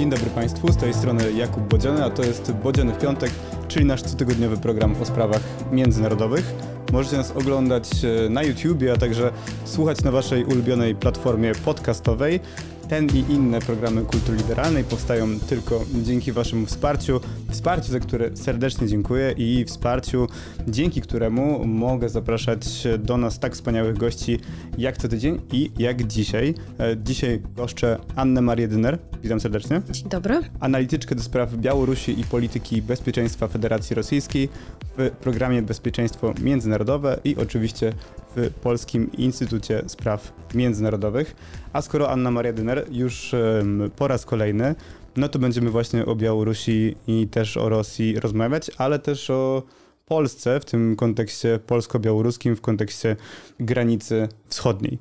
Dzień dobry Państwu, z tej strony Jakub Bodziany, a to jest Bodziany w Piątek, czyli nasz cotygodniowy program o sprawach międzynarodowych. Możecie nas oglądać e, na YouTubie, a także słuchać na Waszej ulubionej platformie podcastowej. Ten i inne programy kultury liberalnej powstają tylko dzięki Waszemu wsparciu. Wsparciu, za które serdecznie dziękuję i wsparciu, dzięki któremu mogę zapraszać do nas tak wspaniałych gości jak co tydzień i jak dzisiaj. E, dzisiaj goszczę Annę Marię Dyner. Witam serdecznie. Dzień dobry. Analityczkę do spraw Białorusi i polityki bezpieczeństwa Federacji Rosyjskiej w programie Bezpieczeństwo Międzynarodowe i oczywiście w Polskim Instytucie Spraw Międzynarodowych. A skoro Anna Maria Dyner już po raz kolejny, no to będziemy właśnie o Białorusi i też o Rosji rozmawiać, ale też o Polsce w tym kontekście polsko-białoruskim, w kontekście granicy wschodniej.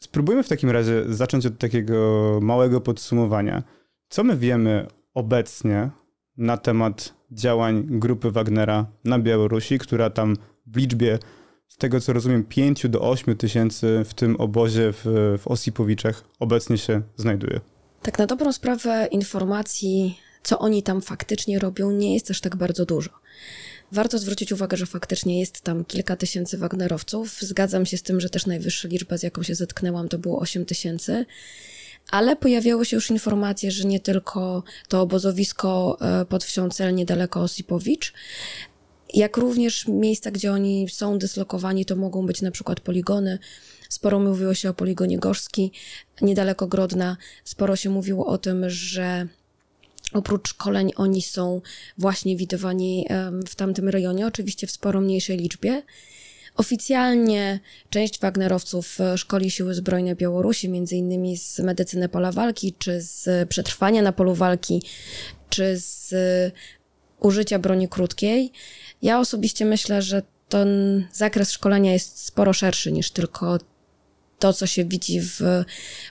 Spróbujmy w takim razie zacząć od takiego małego podsumowania. Co my wiemy obecnie na temat działań grupy Wagnera na Białorusi, która tam w liczbie z tego co rozumiem, 5 do 8 tysięcy w tym obozie w, w Osipowiczach obecnie się znajduje. Tak na dobrą sprawę informacji, co oni tam faktycznie robią, nie jest też tak bardzo dużo. Warto zwrócić uwagę, że faktycznie jest tam kilka tysięcy Wagnerowców. Zgadzam się z tym, że też najwyższa liczba, z jaką się zetknęłam, to było 8 tysięcy. Ale pojawiały się już informacje, że nie tylko to obozowisko e, pod wsią Cel niedaleko Osipowicz, jak również miejsca, gdzie oni są dyslokowani, to mogą być na przykład poligony. Sporo mówiło się o poligonie Gorzki, niedaleko Grodna. Sporo się mówiło o tym, że oprócz szkoleń oni są właśnie widywani w tamtym rejonie, oczywiście w sporo mniejszej liczbie. Oficjalnie część Wagnerowców e, szkoli siły zbrojne Białorusi, między innymi z medycyny pola walki, czy z przetrwania na polu walki, czy z użycia broni krótkiej. Ja osobiście myślę, że ten zakres szkolenia jest sporo szerszy niż tylko to, co się widzi w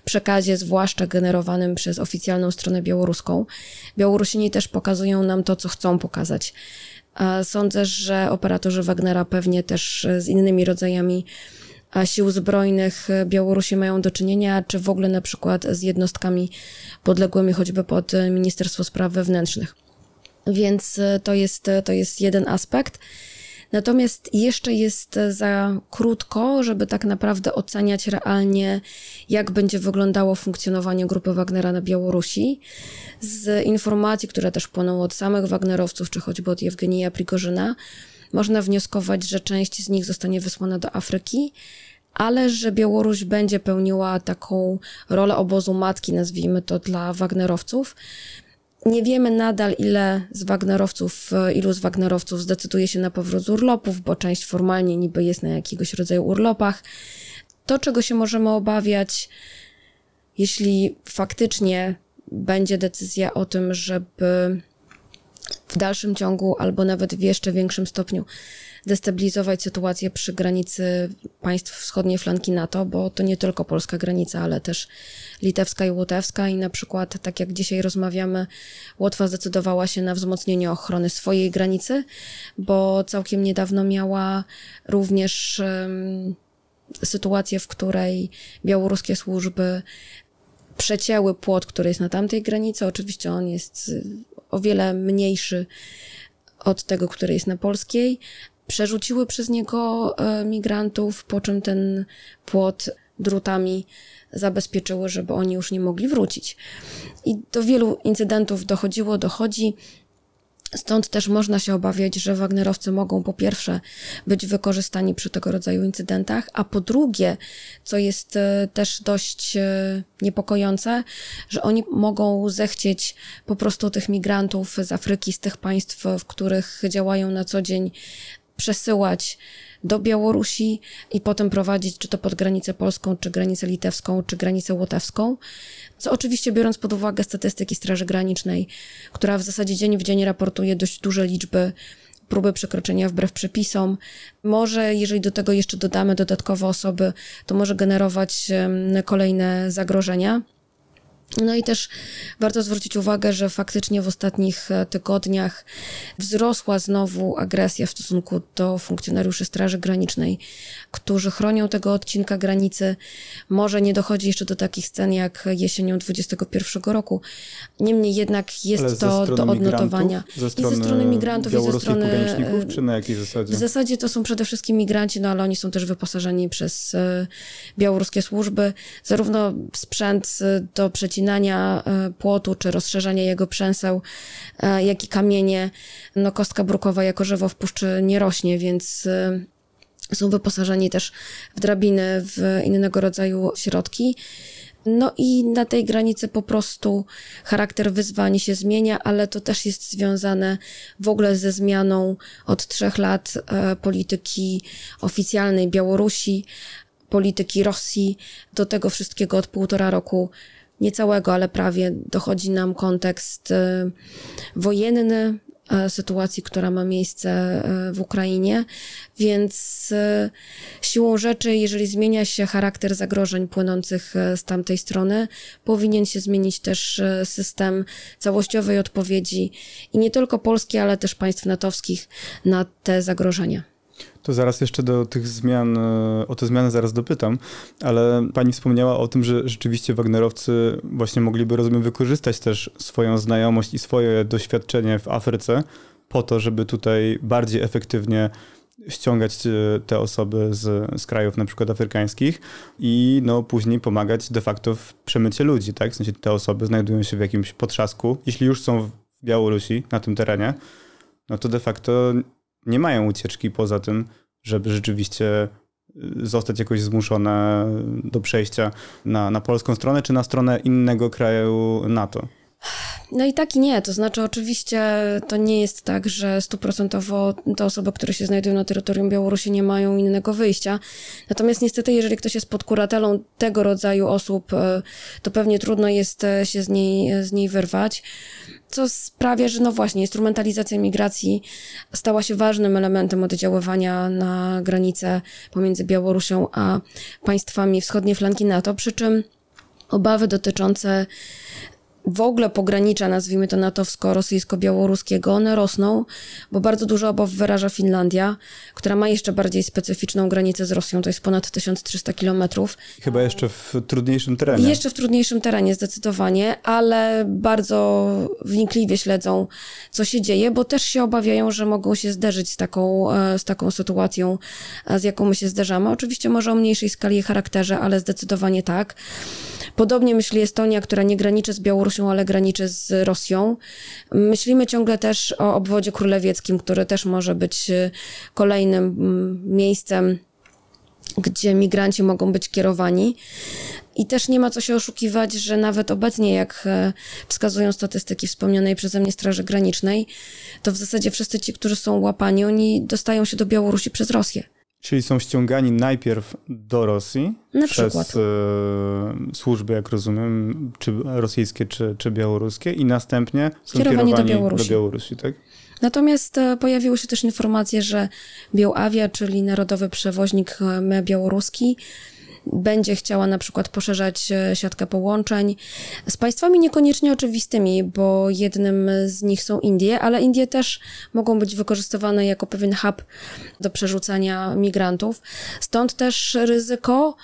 przekazie, zwłaszcza generowanym przez oficjalną stronę białoruską. Białorusini też pokazują nam to, co chcą pokazać. Sądzę, że operatorzy Wagnera pewnie też z innymi rodzajami sił zbrojnych Białorusi mają do czynienia, czy w ogóle na przykład z jednostkami podległymi choćby pod Ministerstwo Spraw Wewnętrznych. Więc e, to jest, e, to jest jeden aspekt. Natomiast jeszcze jest za krótko, żeby tak naprawdę oceniać realnie, jak będzie wyglądało funkcjonowanie grupy Wagnera na Białorusi. Z informacji, które też płyną od samych Wagnerowców, czy choćby od Jewgenija Prigorzyna, można wnioskować, że część z nich zostanie wysłana do Afryki, ale że Białoruś będzie pełniła taką rolę obozu matki, nazwijmy to, dla Wagnerowców. Nie wiemy nadal, ile z Wagnerowców, ilu z Wagnerowców zdecyduje się na powrót z urlopów, bo część formalnie niby jest na jakiegoś rodzaju urlopach. To, czego się możemy obawiać, jeśli faktycznie będzie decyzja o tym, żeby w dalszym ciągu albo nawet w jeszcze większym stopniu destabilizować sytuację przy granicy państw wschodniej flanki NATO, bo to nie tylko polska granica, ale też litewska i łotewska i na przykład, tak jak dzisiaj rozmawiamy, Łotwa zdecydowała się na wzmocnienie ochrony swojej granicy, bo całkiem niedawno miała również um, sytuację, w której białoruskie służby przecięły płot, który jest na tamtej granicy. Oczywiście on jest o wiele mniejszy od tego, który jest na polskiej, przerzuciły przez niego e, migrantów, po czym ten płot drutami zabezpieczyły, żeby oni już nie mogli wrócić. I do wielu incydentów dochodziło, dochodzi. Stąd też można się obawiać, że Wagnerowcy mogą po pierwsze być wykorzystani przy tego rodzaju incydentach, a po drugie, co jest e, też dość e, niepokojące, że oni mogą zechcieć po prostu tych migrantów z Afryki, z tych państw, w których działają na co dzień, przesyłać do Białorusi i potem prowadzić czy to pod granicę polską, czy granicę litewską, czy granicę łotewską. Co oczywiście biorąc pod uwagę statystyki Straży Granicznej, która w zasadzie dzień w dzień raportuje dość duże liczby próby przekroczenia wbrew przepisom. Może, jeżeli do tego jeszcze dodamy dodatkowe osoby, to może generować kolejne zagrożenia. No i też warto zwrócić uwagę, że faktycznie w ostatnich e, tygodniach wzrosła znowu agresja w stosunku do funkcjonariuszy Straży Granicznej, którzy chronią tego odcinka granicy. Może nie dochodzi jeszcze do takich scen jak jesienią 2021 roku. Niemniej jednak jest to do odnotowania. Ze strony I ze strony migrantów, i ze strony pograniczników, czy na jakiej zasadzie? W zasadzie to są przede wszystkim migranci, no ale oni są też wyposażeni przez e, białoruskie służby. Zarówno sprzęt e, do przecinania płotu czy rozszerzania jego przęseł, jak i kamienie. No, kostka brukowa jako żywo w puszczy nie rośnie, więc są wyposażeni też w drabiny, w innego rodzaju środki. No i na tej granicy po prostu charakter wyzwań się zmienia, ale to też jest związane w ogóle ze zmianą od trzech lat polityki oficjalnej Białorusi, polityki Rosji. Do tego wszystkiego od półtora roku niecałego, ale prawie dochodzi nam kontekst y, wojenny, sytuacji, która ma miejsce y, w Ukrainie, więc siłą rzeczy, jeżeli zmienia się charakter zagrożeń płynących z tamtej strony, powinien się zmienić też system całościowej odpowiedzi i nie tylko Polski, ale też państw natowskich na te zagrożenia. To zaraz jeszcze do tych zmian, e, o te zmiany zaraz dopytam, ale pani wspomniała o tym, że rzeczywiście Wagnerowcy właśnie mogliby, rozumiem, wykorzystać też swoją znajomość i swoje doświadczenie w Afryce po to, żeby tutaj bardziej efektywnie ściągać e, te osoby z, z krajów na przykład afrykańskich i no, później pomagać de facto w przemycie ludzi, tak? W sensie te osoby znajdują się w jakimś potrzasku. Jeśli już są w Białorusi, na tym terenie, no to de facto nie mają ucieczki poza tym, żeby rzeczywiście y, zostać jakoś zmuszone do przejścia na, na polską stronę, czy na stronę innego kraju NATO? No i tak i nie. To znaczy, oczywiście to nie jest tak, że stuprocentowo te osoby, które się znajdują na terytorium Białorusi, nie mają innego wyjścia. Natomiast niestety, jeżeli ktoś jest pod kuratelą tego rodzaju osób, e, to pewnie trudno jest e, się z niej, z niej wyrwać. Co sprawia, że no właśnie, instrumentalizacja migracji stała się ważnym elementem oddziaływania na granicę pomiędzy Białorusią a państwami wschodniej flanki NATO, przy czym obawy dotyczące w ogóle pogranicza, nazwijmy to natowsko-rosyjsko-białoruskiego, one rosną, bo bardzo dużo obaw wyraża Finlandia, która ma jeszcze bardziej specyficzną granicę z Rosją, to jest ponad 1300 kilometrów. Chyba jeszcze w trudniejszym terenie. Jeszcze w trudniejszym terenie, zdecydowanie, ale bardzo wnikliwie śledzą, co się dzieje, bo też się obawiają, że mogą się zderzyć z taką, e, z taką sytuacją, z jaką my się zderzamy. Oczywiście może o mniejszej skali i charakterze, ale zdecydowanie tak. Podobnie myśli Estonia, która nie graniczy z Białorusią, ale graniczy z Rosją. Myślimy ciągle też o obwodzie królewieckim, który też może być y, kolejnym mm, miejscem, gdzie migranci mogą być kierowani. I też nie ma co się oszukiwać, że nawet obecnie, jak e, wskazują statystyki wspomnianej przeze mnie Straży Granicznej, to w zasadzie wszyscy ci, którzy są łapani, oni dostają się do Białorusi przez Rosję. Czyli są ściągani najpierw do Rosji Na przez e, służby, jak rozumiem, czy rosyjskie, czy, czy białoruskie i następnie są kierowani, kierowani do, Białorusi. do Białorusi, tak? Natomiast e, pojawiły się też informacje, że Białawia, czyli narodowy przewoźnik e, białoruski, będzie chciała na przykład poszerzać e, siatkę połączeń z państwami niekoniecznie oczywistymi, bo jednym z nich są Indie, ale Indie też mogą być wykorzystywane jako pewien hub do przerzucania migrantów. Stąd też ryzyko,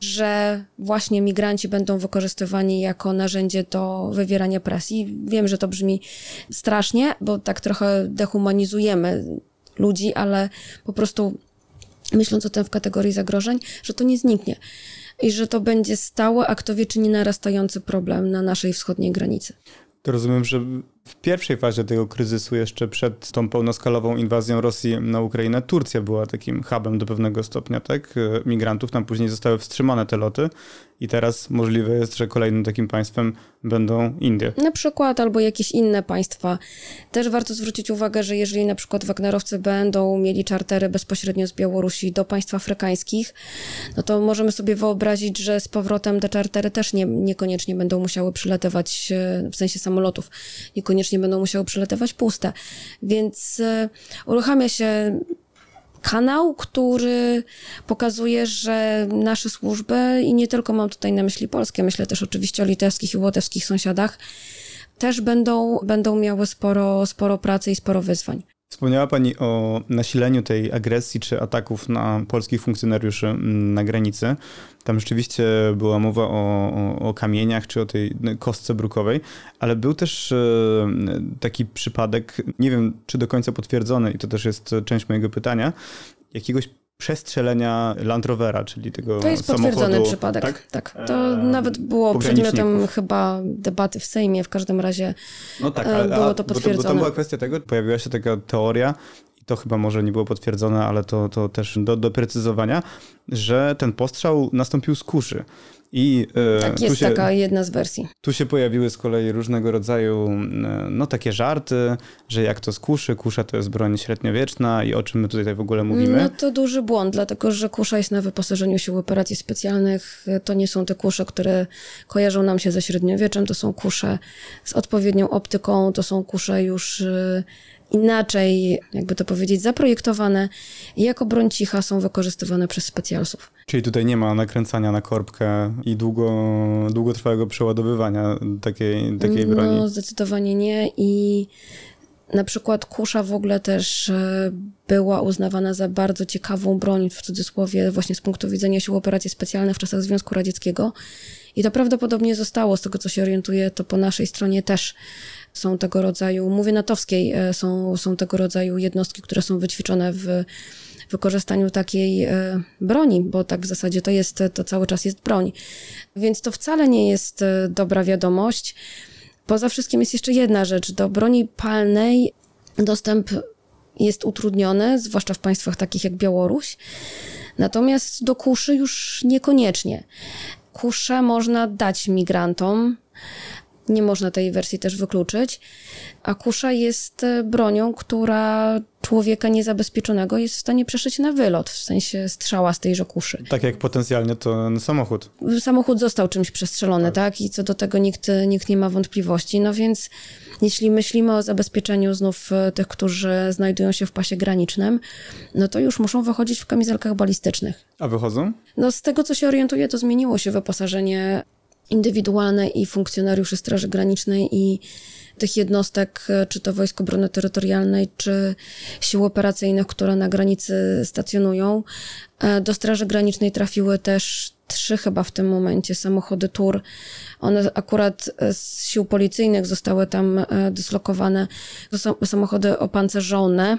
że właśnie migranci będą wykorzystywani jako narzędzie do wywierania presji. Wiem, że to brzmi strasznie, bo tak trochę dehumanizujemy ludzi, ale po prostu myśląc o tym w kategorii zagrożeń, że to nie zniknie i że to będzie stały, a kto wie, czy nie narastający problem na naszej wschodniej granicy. To rozumiem, że w pierwszej fazie tego kryzysu, jeszcze przed tą pełnoskalową inwazją Rosji na Ukrainę, Turcja była takim hubem do pewnego stopnia, tak? Migrantów. Tam później zostały wstrzymane te loty i teraz możliwe jest, że kolejnym takim państwem będą Indie. Na przykład, albo jakieś inne państwa. Też warto zwrócić uwagę, że jeżeli na przykład Wagnerowcy będą mieli czartery bezpośrednio z Białorusi do państw afrykańskich, no to możemy sobie wyobrazić, że z powrotem te czartery też nie, niekoniecznie będą musiały przylatywać, w sensie samolotów, niekoniecznie będą musiały przylatywać puste. Więc e, uruchamia się kanał, który pokazuje, że nasze służby, i nie tylko mam tutaj na myśli polskie, myślę też oczywiście o litewskich i łotewskich sąsiadach, też będą, będą miały sporo, sporo pracy i sporo wyzwań. Wspomniała Pani o nasileniu tej agresji czy ataków na polskich funkcjonariuszy mm, na granicy. Tam rzeczywiście była mowa o, o, o, kamieniach czy o tej kostce brukowej, ale był też e, taki przypadek, nie wiem czy do końca potwierdzony, i to też jest część mojego pytania, jakiegoś przestrzelenia Land Rovera, czyli tego To jest samochodu, potwierdzony przypadek, tak? tak. To e, nawet było przedmiotem chyba debaty w Sejmie, w każdym razie no tak, e, było to potwierdzone. Bo to, bo to była kwestia tego, pojawiła się taka teoria, i to chyba może nie było potwierdzone, ale to, to też do doprecyzowania, że ten postrzał nastąpił z kuszy. I, e, tak, jest się, taka jedna z wersji. Tu się pojawiły z kolei różnego rodzaju e, no, takie żarty, że jak to z kuszy, kusza to jest broń średniowieczna i o czym my tutaj w ogóle mówimy. No to duży błąd, dlatego że kusza jest na wyposażeniu sił operacji specjalnych. To nie są te kusze, które kojarzą nam się ze średniowieczem, to są kusze z odpowiednią optyką, to są kusze już e, inaczej, jakby to powiedzieć, zaprojektowane i jako broń cicha są wykorzystywane przez specjalsów. Czyli tutaj nie ma nakręcania na korbkę i długo, długotrwałego przeładowywania takiej, takiej no, broni? No, zdecydowanie nie i na przykład kusza w ogóle też e, była uznawana za bardzo ciekawą broń, w cudzysłowie, właśnie z punktu widzenia sił operacji specjalnych w czasach Związku Radzieckiego. I to prawdopodobnie zostało, z tego co się orientuję, to po naszej stronie też są tego rodzaju, mówię natowskiej, e, są, są tego rodzaju jednostki, które są wyćwiczone w wykorzystaniu takiej e, broni, bo tak w zasadzie to jest, to cały czas jest broń. Więc to wcale nie jest e, dobra wiadomość. Poza wszystkim jest jeszcze jedna rzecz. Do broni palnej dostęp jest utrudniony, zwłaszcza w państwach takich jak Białoruś. Natomiast do kuszy już niekoniecznie. Kuszę można dać migrantom, nie można tej wersji też wykluczyć. A kusza jest e, bronią, która człowieka niezabezpieczonego jest w stanie przeszyć na wylot, w sensie strzała z tejże kuszy. Tak jak potencjalnie to samochód. Samochód został czymś przestrzelony, tak? tak? I co do tego nikt, nikt nie ma wątpliwości. No więc jeśli myślimy o zabezpieczeniu znów e, tych, którzy znajdują się w pasie granicznym, no to już muszą wychodzić w kamizelkach balistycznych. A wychodzą? No z tego, co się orientuję, to zmieniło się wyposażenie indywidualne i funkcjonariuszy Straży Granicznej i tych jednostek, czy to Wojsk Obrony Terytorialnej, czy sił operacyjnych, które na granicy stacjonują. E, do Straży Granicznej trafiły też trzy chyba w tym momencie samochody TUR. One akurat z sił policyjnych zostały tam e, dyslokowane. To są samochody opancerzone,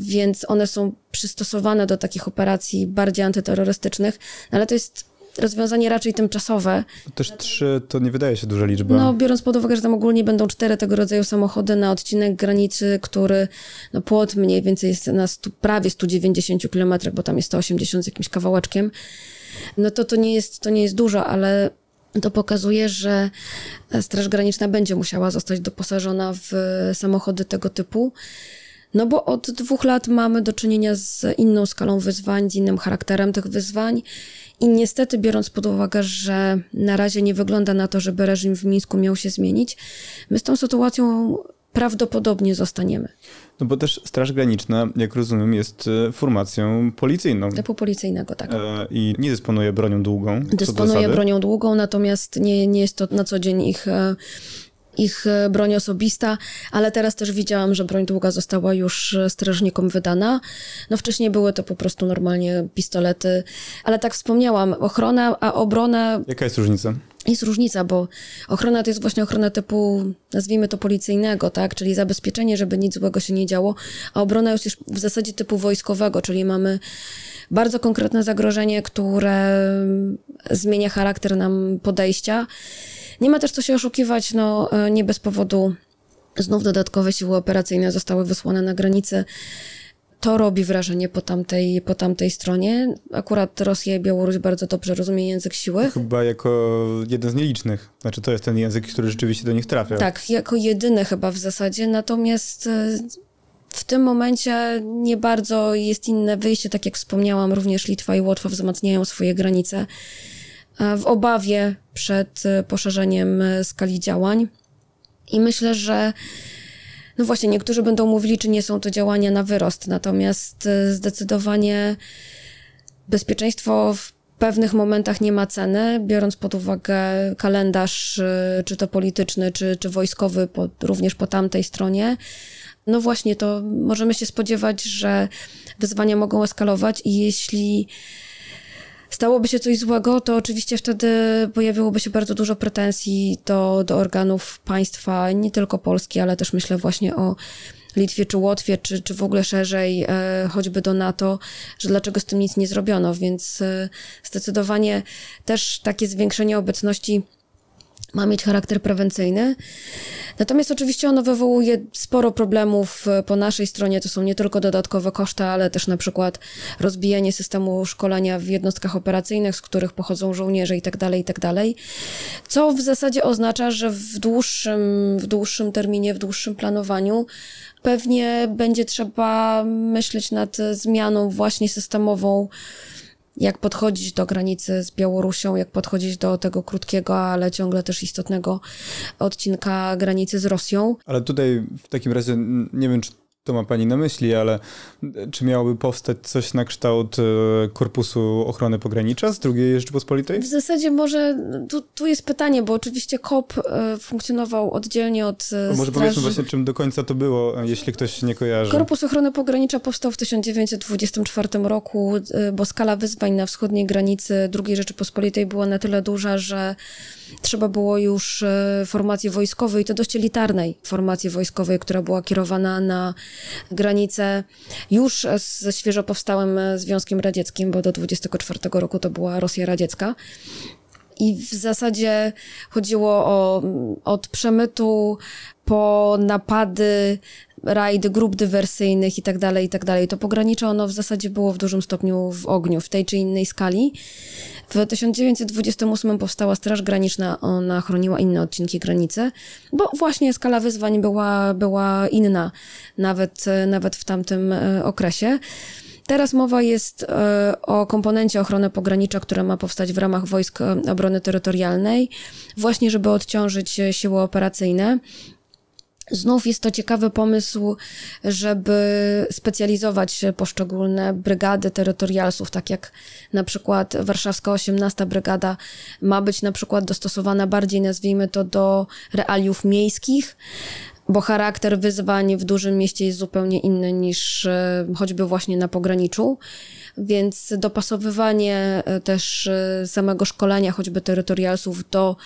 więc one są przystosowane do takich operacji bardziej antyterrorystycznych, ale to jest rozwiązanie raczej tymczasowe. Też trzy to nie wydaje się duża liczba. No, biorąc pod uwagę, że tam ogólnie będą cztery tego rodzaju samochody na odcinek granicy, który, no płot mniej więcej jest na stu, prawie 190 km, bo tam jest 180 z jakimś kawałeczkiem, no to to nie jest, to nie jest dużo, ale to pokazuje, że Straż Graniczna będzie musiała zostać doposażona w samochody tego typu. No bo od dwóch lat mamy do czynienia z inną skalą wyzwań, z innym charakterem tych wyzwań i niestety, biorąc pod uwagę, że na razie nie wygląda na to, żeby reżim w Mińsku miał się zmienić, my z tą sytuacją prawdopodobnie zostaniemy. No bo też Straż Graniczna, jak rozumiem, jest e, formacją policyjną. Typu policyjnego, tak. E, I nie dysponuje bronią długą. Dysponuje bronią długą, natomiast nie, nie jest to na co dzień ich e, ich e, broń osobista, ale teraz też widziałam, że broń długa została już e, strażnikom wydana. No wcześniej były to po prostu normalnie pistolety, ale tak wspomniałam, ochrona, a obrona... Jaka jest różnica? Jest różnica, bo ochrona to jest właśnie ochrona typu, nazwijmy to policyjnego, tak? Czyli zabezpieczenie, żeby nic złego się nie działo, a obrona jest już w zasadzie typu wojskowego, czyli mamy bardzo konkretne zagrożenie, które zmienia charakter nam podejścia nie ma też co się oszukiwać, no e, nie bez powodu znów dodatkowe siły operacyjne zostały wysłane na granicę. To robi wrażenie po tamtej, po tamtej stronie. Akurat Rosja i Białoruś bardzo dobrze rozumie język siły. Chyba jako jeden z nielicznych. Znaczy to jest ten język, który rzeczywiście do nich trafia. Tak, jako jedyny chyba w zasadzie. Natomiast e, w tym momencie nie bardzo jest inne wyjście. Tak jak wspomniałam, również Litwa i Łotwa wzmacniają swoje granice w obawie przed e, poszerzeniem e, skali działań. I myślę, że No właśnie, niektórzy będą mówili, czy nie są to działania na wyrost, natomiast e, zdecydowanie bezpieczeństwo w pewnych momentach nie ma ceny, biorąc pod uwagę kalendarz, e, czy to polityczny, czy, czy wojskowy, po, również po tamtej stronie. No właśnie, to możemy się spodziewać, że wyzwania mogą eskalować i jeśli stałoby się coś złego, to oczywiście wtedy pojawiłoby się bardzo dużo pretensji do, do organów państwa, nie tylko Polski, ale też myślę właśnie o Litwie czy Łotwie, czy, czy w ogóle szerzej, e, choćby do NATO, że dlaczego z tym nic nie zrobiono. Więc e, zdecydowanie też takie zwiększenie obecności ma mieć charakter prewencyjny. Natomiast oczywiście ono wywołuje sporo problemów e, po naszej stronie. To są nie tylko dodatkowe koszty, ale też na przykład rozbijanie systemu szkolenia w jednostkach operacyjnych, z których pochodzą żołnierze itd., tak itd. Tak Co w zasadzie oznacza, że w dłuższym, w dłuższym terminie, w dłuższym planowaniu pewnie będzie trzeba myśleć nad zmianą właśnie systemową jak podchodzić do granicy z Białorusią, jak podchodzić do tego krótkiego, ale ciągle też istotnego odcinka granicy z Rosją. Ale tutaj w takim razie nie wiem, czy to ma Pani na myśli, ale czy miałoby powstać coś na kształt e, Korpusu Ochrony Pogranicza z II Rzeczypospolitej? W zasadzie może, tu, tu jest pytanie, bo oczywiście KOP e, funkcjonował oddzielnie od Może powiedzmy właśnie, czym do końca to było, jeśli ktoś nie kojarzy. Korpus Ochrony Pogranicza powstał w 1924 roku, e, bo skala wyzwań na wschodniej granicy II Rzeczypospolitej była na tyle duża, że trzeba było już formacji wojskowej, to dość elitarnej formacji wojskowej, która była kierowana na granicę już ze świeżo powstałym Związkiem Radzieckim, bo do 24 roku to była Rosja Radziecka. I w zasadzie chodziło o od przemytu po napady, rajdy grup dywersyjnych i tak dalej, i tak dalej. To pogranicze ono w zasadzie było w dużym stopniu w ogniu, w tej czy innej skali. W 1928 powstała Straż Graniczna, ona chroniła inne odcinki granicy, bo właśnie skala wyzwań była, była inna, nawet, nawet w tamtym e, okresie. Teraz mowa jest e, o komponencie ochrony pogranicza, która ma powstać w ramach Wojsk Obrony Terytorialnej, właśnie żeby odciążyć siły operacyjne. Znów jest to ciekawy pomysł, żeby specjalizować poszczególne brygady terytorialsów, tak jak na przykład warszawska 18 brygada ma być na przykład dostosowana bardziej, nazwijmy to, do realiów miejskich, bo charakter wyzwań w dużym mieście jest zupełnie inny niż e, choćby właśnie na pograniczu. Więc dopasowywanie e, też e, samego szkolenia, choćby terytorialsów do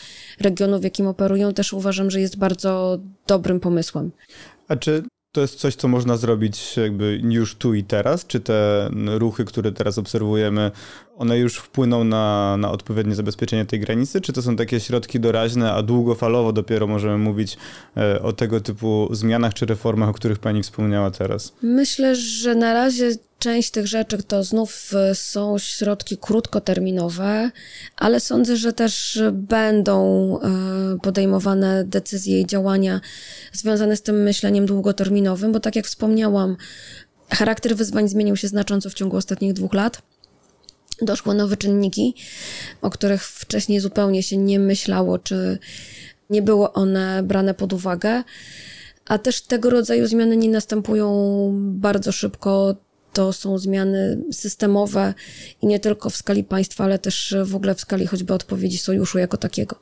regionu, w jakim operują, też uważam, że jest bardzo dobrym pomysłem. A czy to jest coś, co można zrobić jakby już tu i teraz? Czy te ruchy, które teraz obserwujemy, one już wpłyną na, na odpowiednie zabezpieczenie tej granicy? Czy to są takie środki doraźne, a długofalowo dopiero możemy mówić e, o tego typu zmianach czy reformach, o których pani wspomniała teraz? Myślę, że na razie część tych rzeczy to znów e, są środki krótkoterminowe, ale sądzę, że też będą e, podejmowane decyzje i działania związane z tym myśleniem długoterminowym, bo tak jak wspomniałam, charakter wyzwań zmienił się znacząco w ciągu ostatnich dwóch lat doszły nowe czynniki, o których wcześniej zupełnie się nie myślało, czy nie były one brane pod uwagę. A też tego rodzaju zmiany nie następują bardzo szybko. To są zmiany systemowe i nie tylko w skali państwa, ale też w ogóle w skali choćby odpowiedzi sojuszu jako takiego.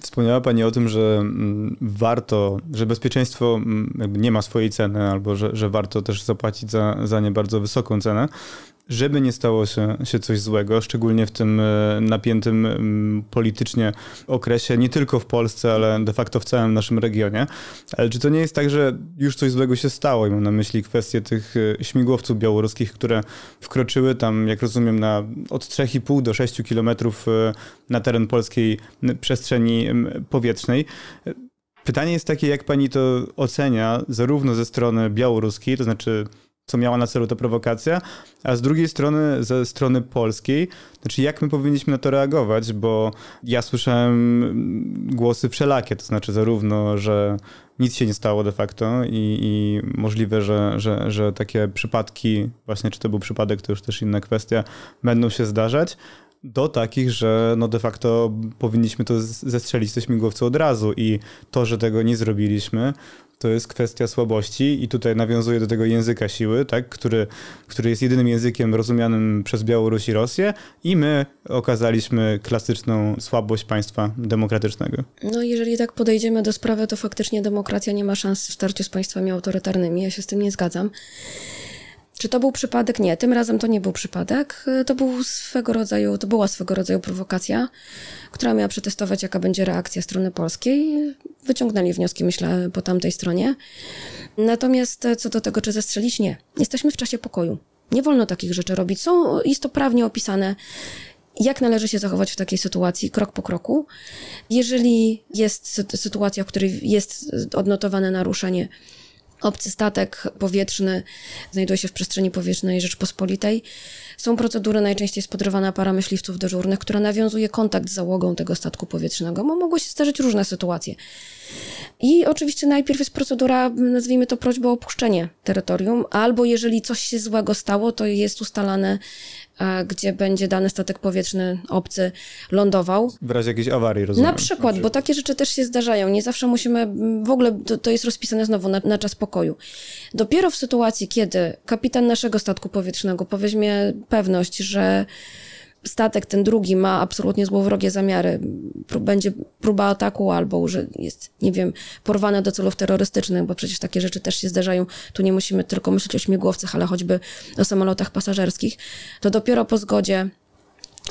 Wspomniała Pani o tym, że mm, warto, że bezpieczeństwo mm, nie ma swojej ceny, albo że, że warto też zapłacić za, za nie bardzo wysoką cenę żeby nie stało się, się coś złego, szczególnie w tym e, napiętym politycznie okresie, nie tylko w Polsce, ale de facto w całym naszym regionie. Ale czy to nie jest tak, że już coś złego się stało? I mam na myśli kwestię tych e, śmigłowców białoruskich, które wkroczyły tam, jak rozumiem, na od 3,5 do 6 kilometrów e, na teren polskiej przestrzeni powietrznej. Pytanie jest takie, jak pani to ocenia, zarówno ze strony białoruskiej, to znaczy co miała na celu ta prowokacja, a z drugiej strony, ze strony polskiej, znaczy jak my powinniśmy na to reagować, bo ja słyszałem głosy wszelakie, to znaczy zarówno, że nic się nie stało de facto i, i możliwe, że, że, że takie przypadki, właśnie czy to był przypadek, to już też inna kwestia, będą się zdarzać, do takich, że no de facto powinniśmy to zestrzelić ze śmigłowca od razu i to, że tego nie zrobiliśmy, to jest kwestia słabości i tutaj nawiązuje do tego języka siły, tak, który, który jest jedynym językiem rozumianym przez Białoruś i Rosję i my okazaliśmy klasyczną słabość państwa demokratycznego. No jeżeli tak podejdziemy do sprawy, to faktycznie demokracja nie ma szans w starciu z państwami autorytarnymi. Ja się z tym nie zgadzam. Czy to był przypadek? Nie, tym razem to nie był przypadek. To był swego rodzaju, to była swego rodzaju prowokacja, która miała przetestować, jaka będzie reakcja strony polskiej. Wyciągnęli wnioski, myślę, po tamtej stronie. Natomiast co do tego, czy zestrzelić, nie. Jesteśmy w czasie pokoju. Nie wolno takich rzeczy robić. Są, jest to prawnie opisane, jak należy się zachować w takiej sytuacji, krok po kroku. Jeżeli jest sytuacja, w której jest odnotowane naruszenie, Obcy statek powietrzny znajduje się w przestrzeni powietrznej Rzeczpospolitej. Są procedury, najczęściej jest podrywana para myśliwców dyżurnych, która nawiązuje kontakt z załogą tego statku powietrznego, bo mogły się zdarzyć różne sytuacje. I oczywiście najpierw jest procedura, nazwijmy to prośba o opuszczenie terytorium, albo jeżeli coś się złego stało, to jest ustalane gdzie będzie dany statek powietrzny obcy lądował. W razie jakiejś awarii, rozumiem. Na przykład, bo takie rzeczy też się zdarzają. Nie zawsze musimy, w ogóle to, to jest rozpisane znowu na, na czas pokoju. Dopiero w sytuacji, kiedy kapitan naszego statku powietrznego poweźmie pewność, że statek ten drugi ma absolutnie złowrogie zamiary, będzie próba ataku albo że jest, nie wiem, porwane do celów terrorystycznych, bo przecież takie rzeczy też się zdarzają. Tu nie musimy tylko myśleć o śmigłowcach, ale choćby o samolotach pasażerskich. To dopiero po zgodzie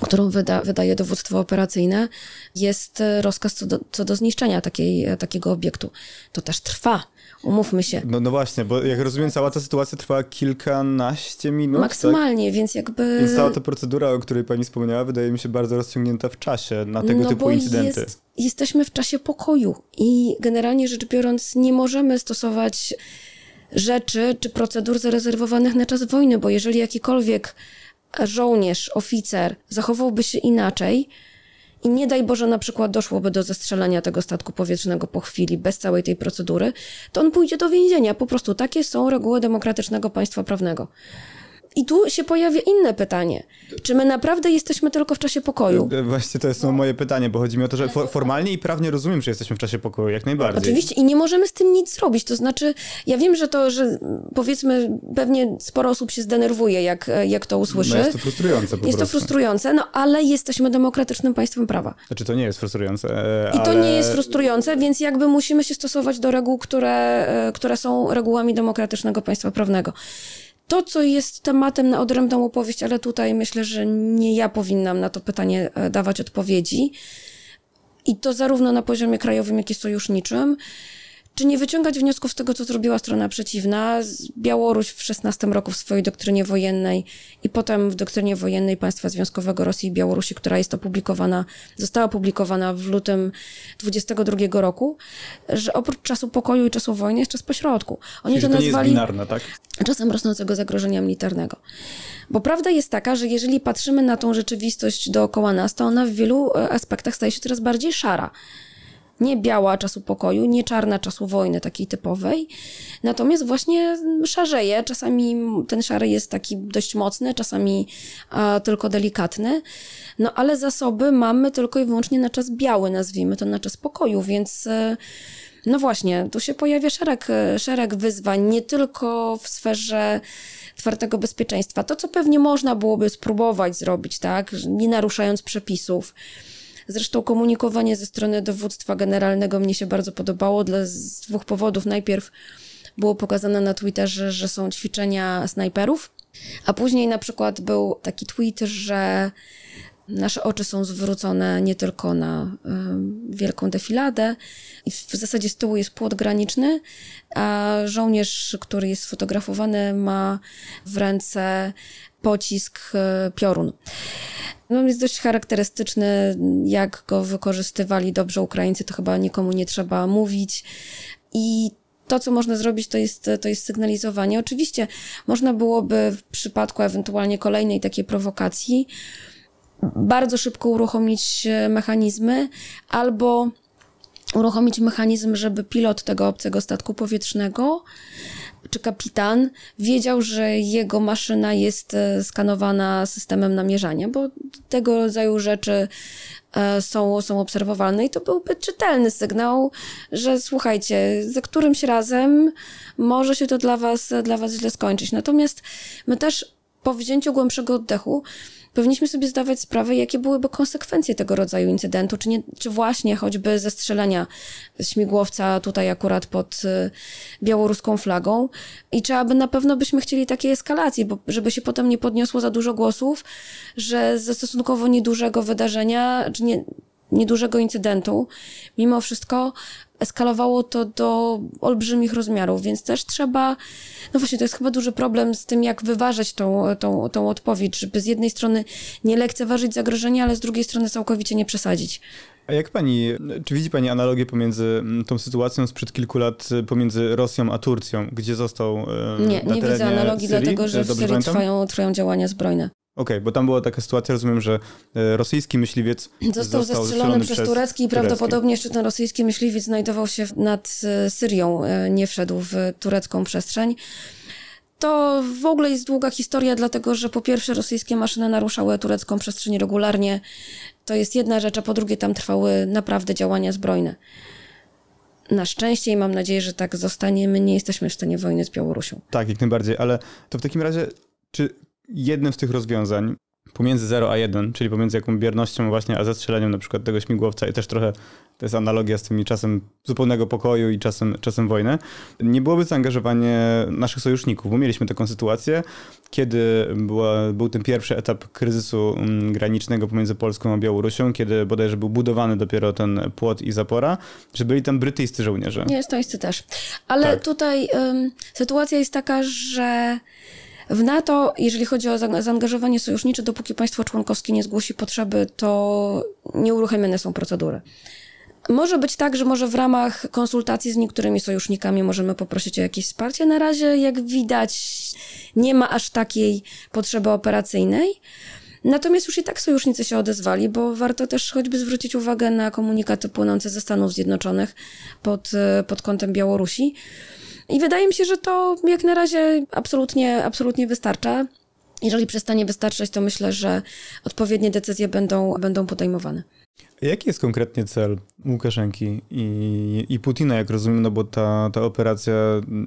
którą wyda, wydaje dowództwo operacyjne, jest rozkaz co do, co do zniszczenia takiej, takiego obiektu. To też trwa. Umówmy się. No, no właśnie, bo jak rozumiem, cała ta sytuacja trwała kilkanaście minut. Maksymalnie, tak? więc jakby. Więc cała ta procedura, o której pani wspomniała, wydaje mi się bardzo rozciągnięta w czasie na tego no typu incydenty. Jest, jesteśmy w czasie pokoju i generalnie rzecz biorąc, nie możemy stosować rzeczy czy procedur zarezerwowanych na czas wojny, bo jeżeli jakikolwiek żołnierz, oficer zachowałby się inaczej, i nie daj Boże na przykład doszłoby do zestrzelenia tego statku powietrznego po chwili, bez całej tej procedury, to on pójdzie do więzienia. Po prostu takie są reguły demokratycznego państwa prawnego. I tu się pojawia inne pytanie. Czy my naprawdę jesteśmy tylko w czasie pokoju? E, właśnie to jest moje pytanie, bo chodzi mi o to, że for, formalnie i prawnie rozumiem, że jesteśmy w czasie pokoju, jak najbardziej. Oczywiście i nie możemy z tym nic zrobić. To znaczy, ja wiem, że to, że powiedzmy, pewnie sporo osób się zdenerwuje, jak, jak to usłyszy. No jest to frustrujące po Jest prostu. to frustrujące, no ale jesteśmy demokratycznym państwem prawa. Znaczy to nie jest frustrujące, I to nie jest frustrujące, więc jakby musimy się stosować do reguł, które, e, które są regułami demokratycznego państwa prawnego to, co jest tematem na odrębną opowieść, ale tutaj myślę, że nie ja powinnam na to pytanie e, dawać odpowiedzi. I to zarówno na poziomie krajowym, jak i sojuszniczym czy nie wyciągać wniosków z tego, co zrobiła strona przeciwna? Białoruś w 16 roku w swojej doktrynie wojennej i potem w doktrynie wojennej państwa związkowego Rosji i Białorusi, która jest opublikowana, została opublikowana w lutym 22 roku, że oprócz czasu pokoju i czasu wojny jest czas pośrodku. Oni Czyli to, to nazwali binarne, tak? czasem rosnącego zagrożenia militarnego. Bo prawda jest taka, że jeżeli patrzymy na tą rzeczywistość dookoła nas, to ona w wielu e, aspektach staje się coraz bardziej szara nie biała czasu pokoju, nie czarna czasu wojny takiej typowej. Natomiast właśnie szarzeje. Czasami ten szary jest taki dość mocny, czasami a, tylko delikatny. No ale zasoby mamy tylko i wyłącznie na czas biały, nazwijmy to na czas pokoju, więc e, no właśnie, tu się pojawia szereg, szereg wyzwań, nie tylko w sferze twardego bezpieczeństwa. To, co pewnie można byłoby spróbować zrobić, tak, nie naruszając przepisów, Zresztą komunikowanie ze strony dowództwa generalnego mnie się bardzo podobało dla, z dwóch powodów. Najpierw było pokazane na Twitterze, że są ćwiczenia snajperów, a później na przykład był taki tweet, że nasze oczy są zwrócone nie tylko na y, wielką defiladę w zasadzie z tyłu jest płot graniczny, a żołnierz, który jest sfotografowany ma w ręce pocisk y, piorun. No, jest dość charakterystyczny, jak go wykorzystywali dobrze Ukraińcy, to chyba nikomu nie trzeba mówić. I to, co można zrobić, to jest, to jest sygnalizowanie. Oczywiście można byłoby w przypadku ewentualnie kolejnej takiej prowokacji bardzo szybko uruchomić mechanizmy albo uruchomić mechanizm, żeby pilot tego obcego statku powietrznego czy kapitan wiedział, że jego maszyna jest e, skanowana systemem namierzania, bo tego rodzaju rzeczy e, są, są obserwowalne i to byłby czytelny sygnał, że słuchajcie, za którymś razem może się to dla was, dla was źle skończyć. Natomiast my też po wzięciu głębszego oddechu powinniśmy sobie zdawać sprawę, jakie byłyby konsekwencje tego rodzaju incydentu, czy, nie, czy właśnie choćby zestrzelenia śmigłowca tutaj akurat pod y, białoruską flagą? I czy aby na pewno byśmy chcieli takiej eskalacji, bo żeby się potem nie podniosło za dużo głosów, że ze stosunkowo niedużego wydarzenia, czy nie, niedużego incydentu, mimo wszystko eskalowało to do olbrzymich rozmiarów, więc też trzeba, no właśnie, to jest chyba duży problem z tym, jak wyważyć tą, tą, tą odpowiedź, żeby z jednej strony nie lekceważyć zagrożenia, ale z drugiej strony całkowicie nie przesadzić. A jak pani, czy widzi pani analogię pomiędzy mm, tą sytuacją sprzed kilku lat pomiędzy Rosją a Turcją, gdzie został e, Nie, nie widzę analogii, Syrii? dlatego że w Syrii trwają, trwają działania zbrojne. Okej, okay, bo tam była taka sytuacja, rozumiem, że e, rosyjski myśliwiec został, został zestrzelony przez, przez turecki i prawdopodobnie jeszcze ten rosyjski myśliwiec znajdował się nad e, Syrią, e, nie wszedł w turecką przestrzeń. To w ogóle jest długa historia, dlatego że po pierwsze rosyjskie maszyny naruszały turecką przestrzeń regularnie. To jest jedna rzecz, a po drugie tam trwały naprawdę działania zbrojne. Na szczęście i mam nadzieję, że tak zostanie. My nie jesteśmy w stanie wojny z Białorusią. Tak, jak najbardziej, ale to w takim razie, czy jednym z tych rozwiązań pomiędzy 0 a 1, czyli pomiędzy jaką biernością właśnie a zestrzeleniem na przykład tego śmigłowca i też trochę to jest analogia z tymi czasem zupełnego pokoju i czasem, czasem wojny, nie byłoby zaangażowanie naszych sojuszników, bo mieliśmy taką sytuację, kiedy była, był ten pierwszy etap kryzysu mm, granicznego pomiędzy Polską a Białorusią, kiedy bodajże był budowany dopiero ten płot i zapora, że byli tam brytyjscy żołnierze. Nie, estońscy też. Ale tak. tutaj um, sytuacja jest taka, że w NATO, jeżeli chodzi o zaangażowanie sojusznicze, dopóki państwo członkowskie nie zgłosi potrzeby, to nieuruchamiane są procedury. Może być tak, że może w ramach konsultacji z niektórymi sojusznikami możemy poprosić o jakieś wsparcie. Na razie, jak widać, nie ma aż takiej potrzeby operacyjnej. Natomiast już i tak sojusznicy się odezwali, bo warto też choćby zwrócić uwagę na komunikaty płynące ze Stanów Zjednoczonych pod, pod kątem Białorusi. I wydaje mi się, że to jak na razie absolutnie, absolutnie wystarcza. Jeżeli przestanie wystarczać, to myślę, że odpowiednie decyzje będą, będą podejmowane. Jaki jest konkretnie cel Łukaszenki i, i Putina, jak rozumiem, no bo ta, ta operacja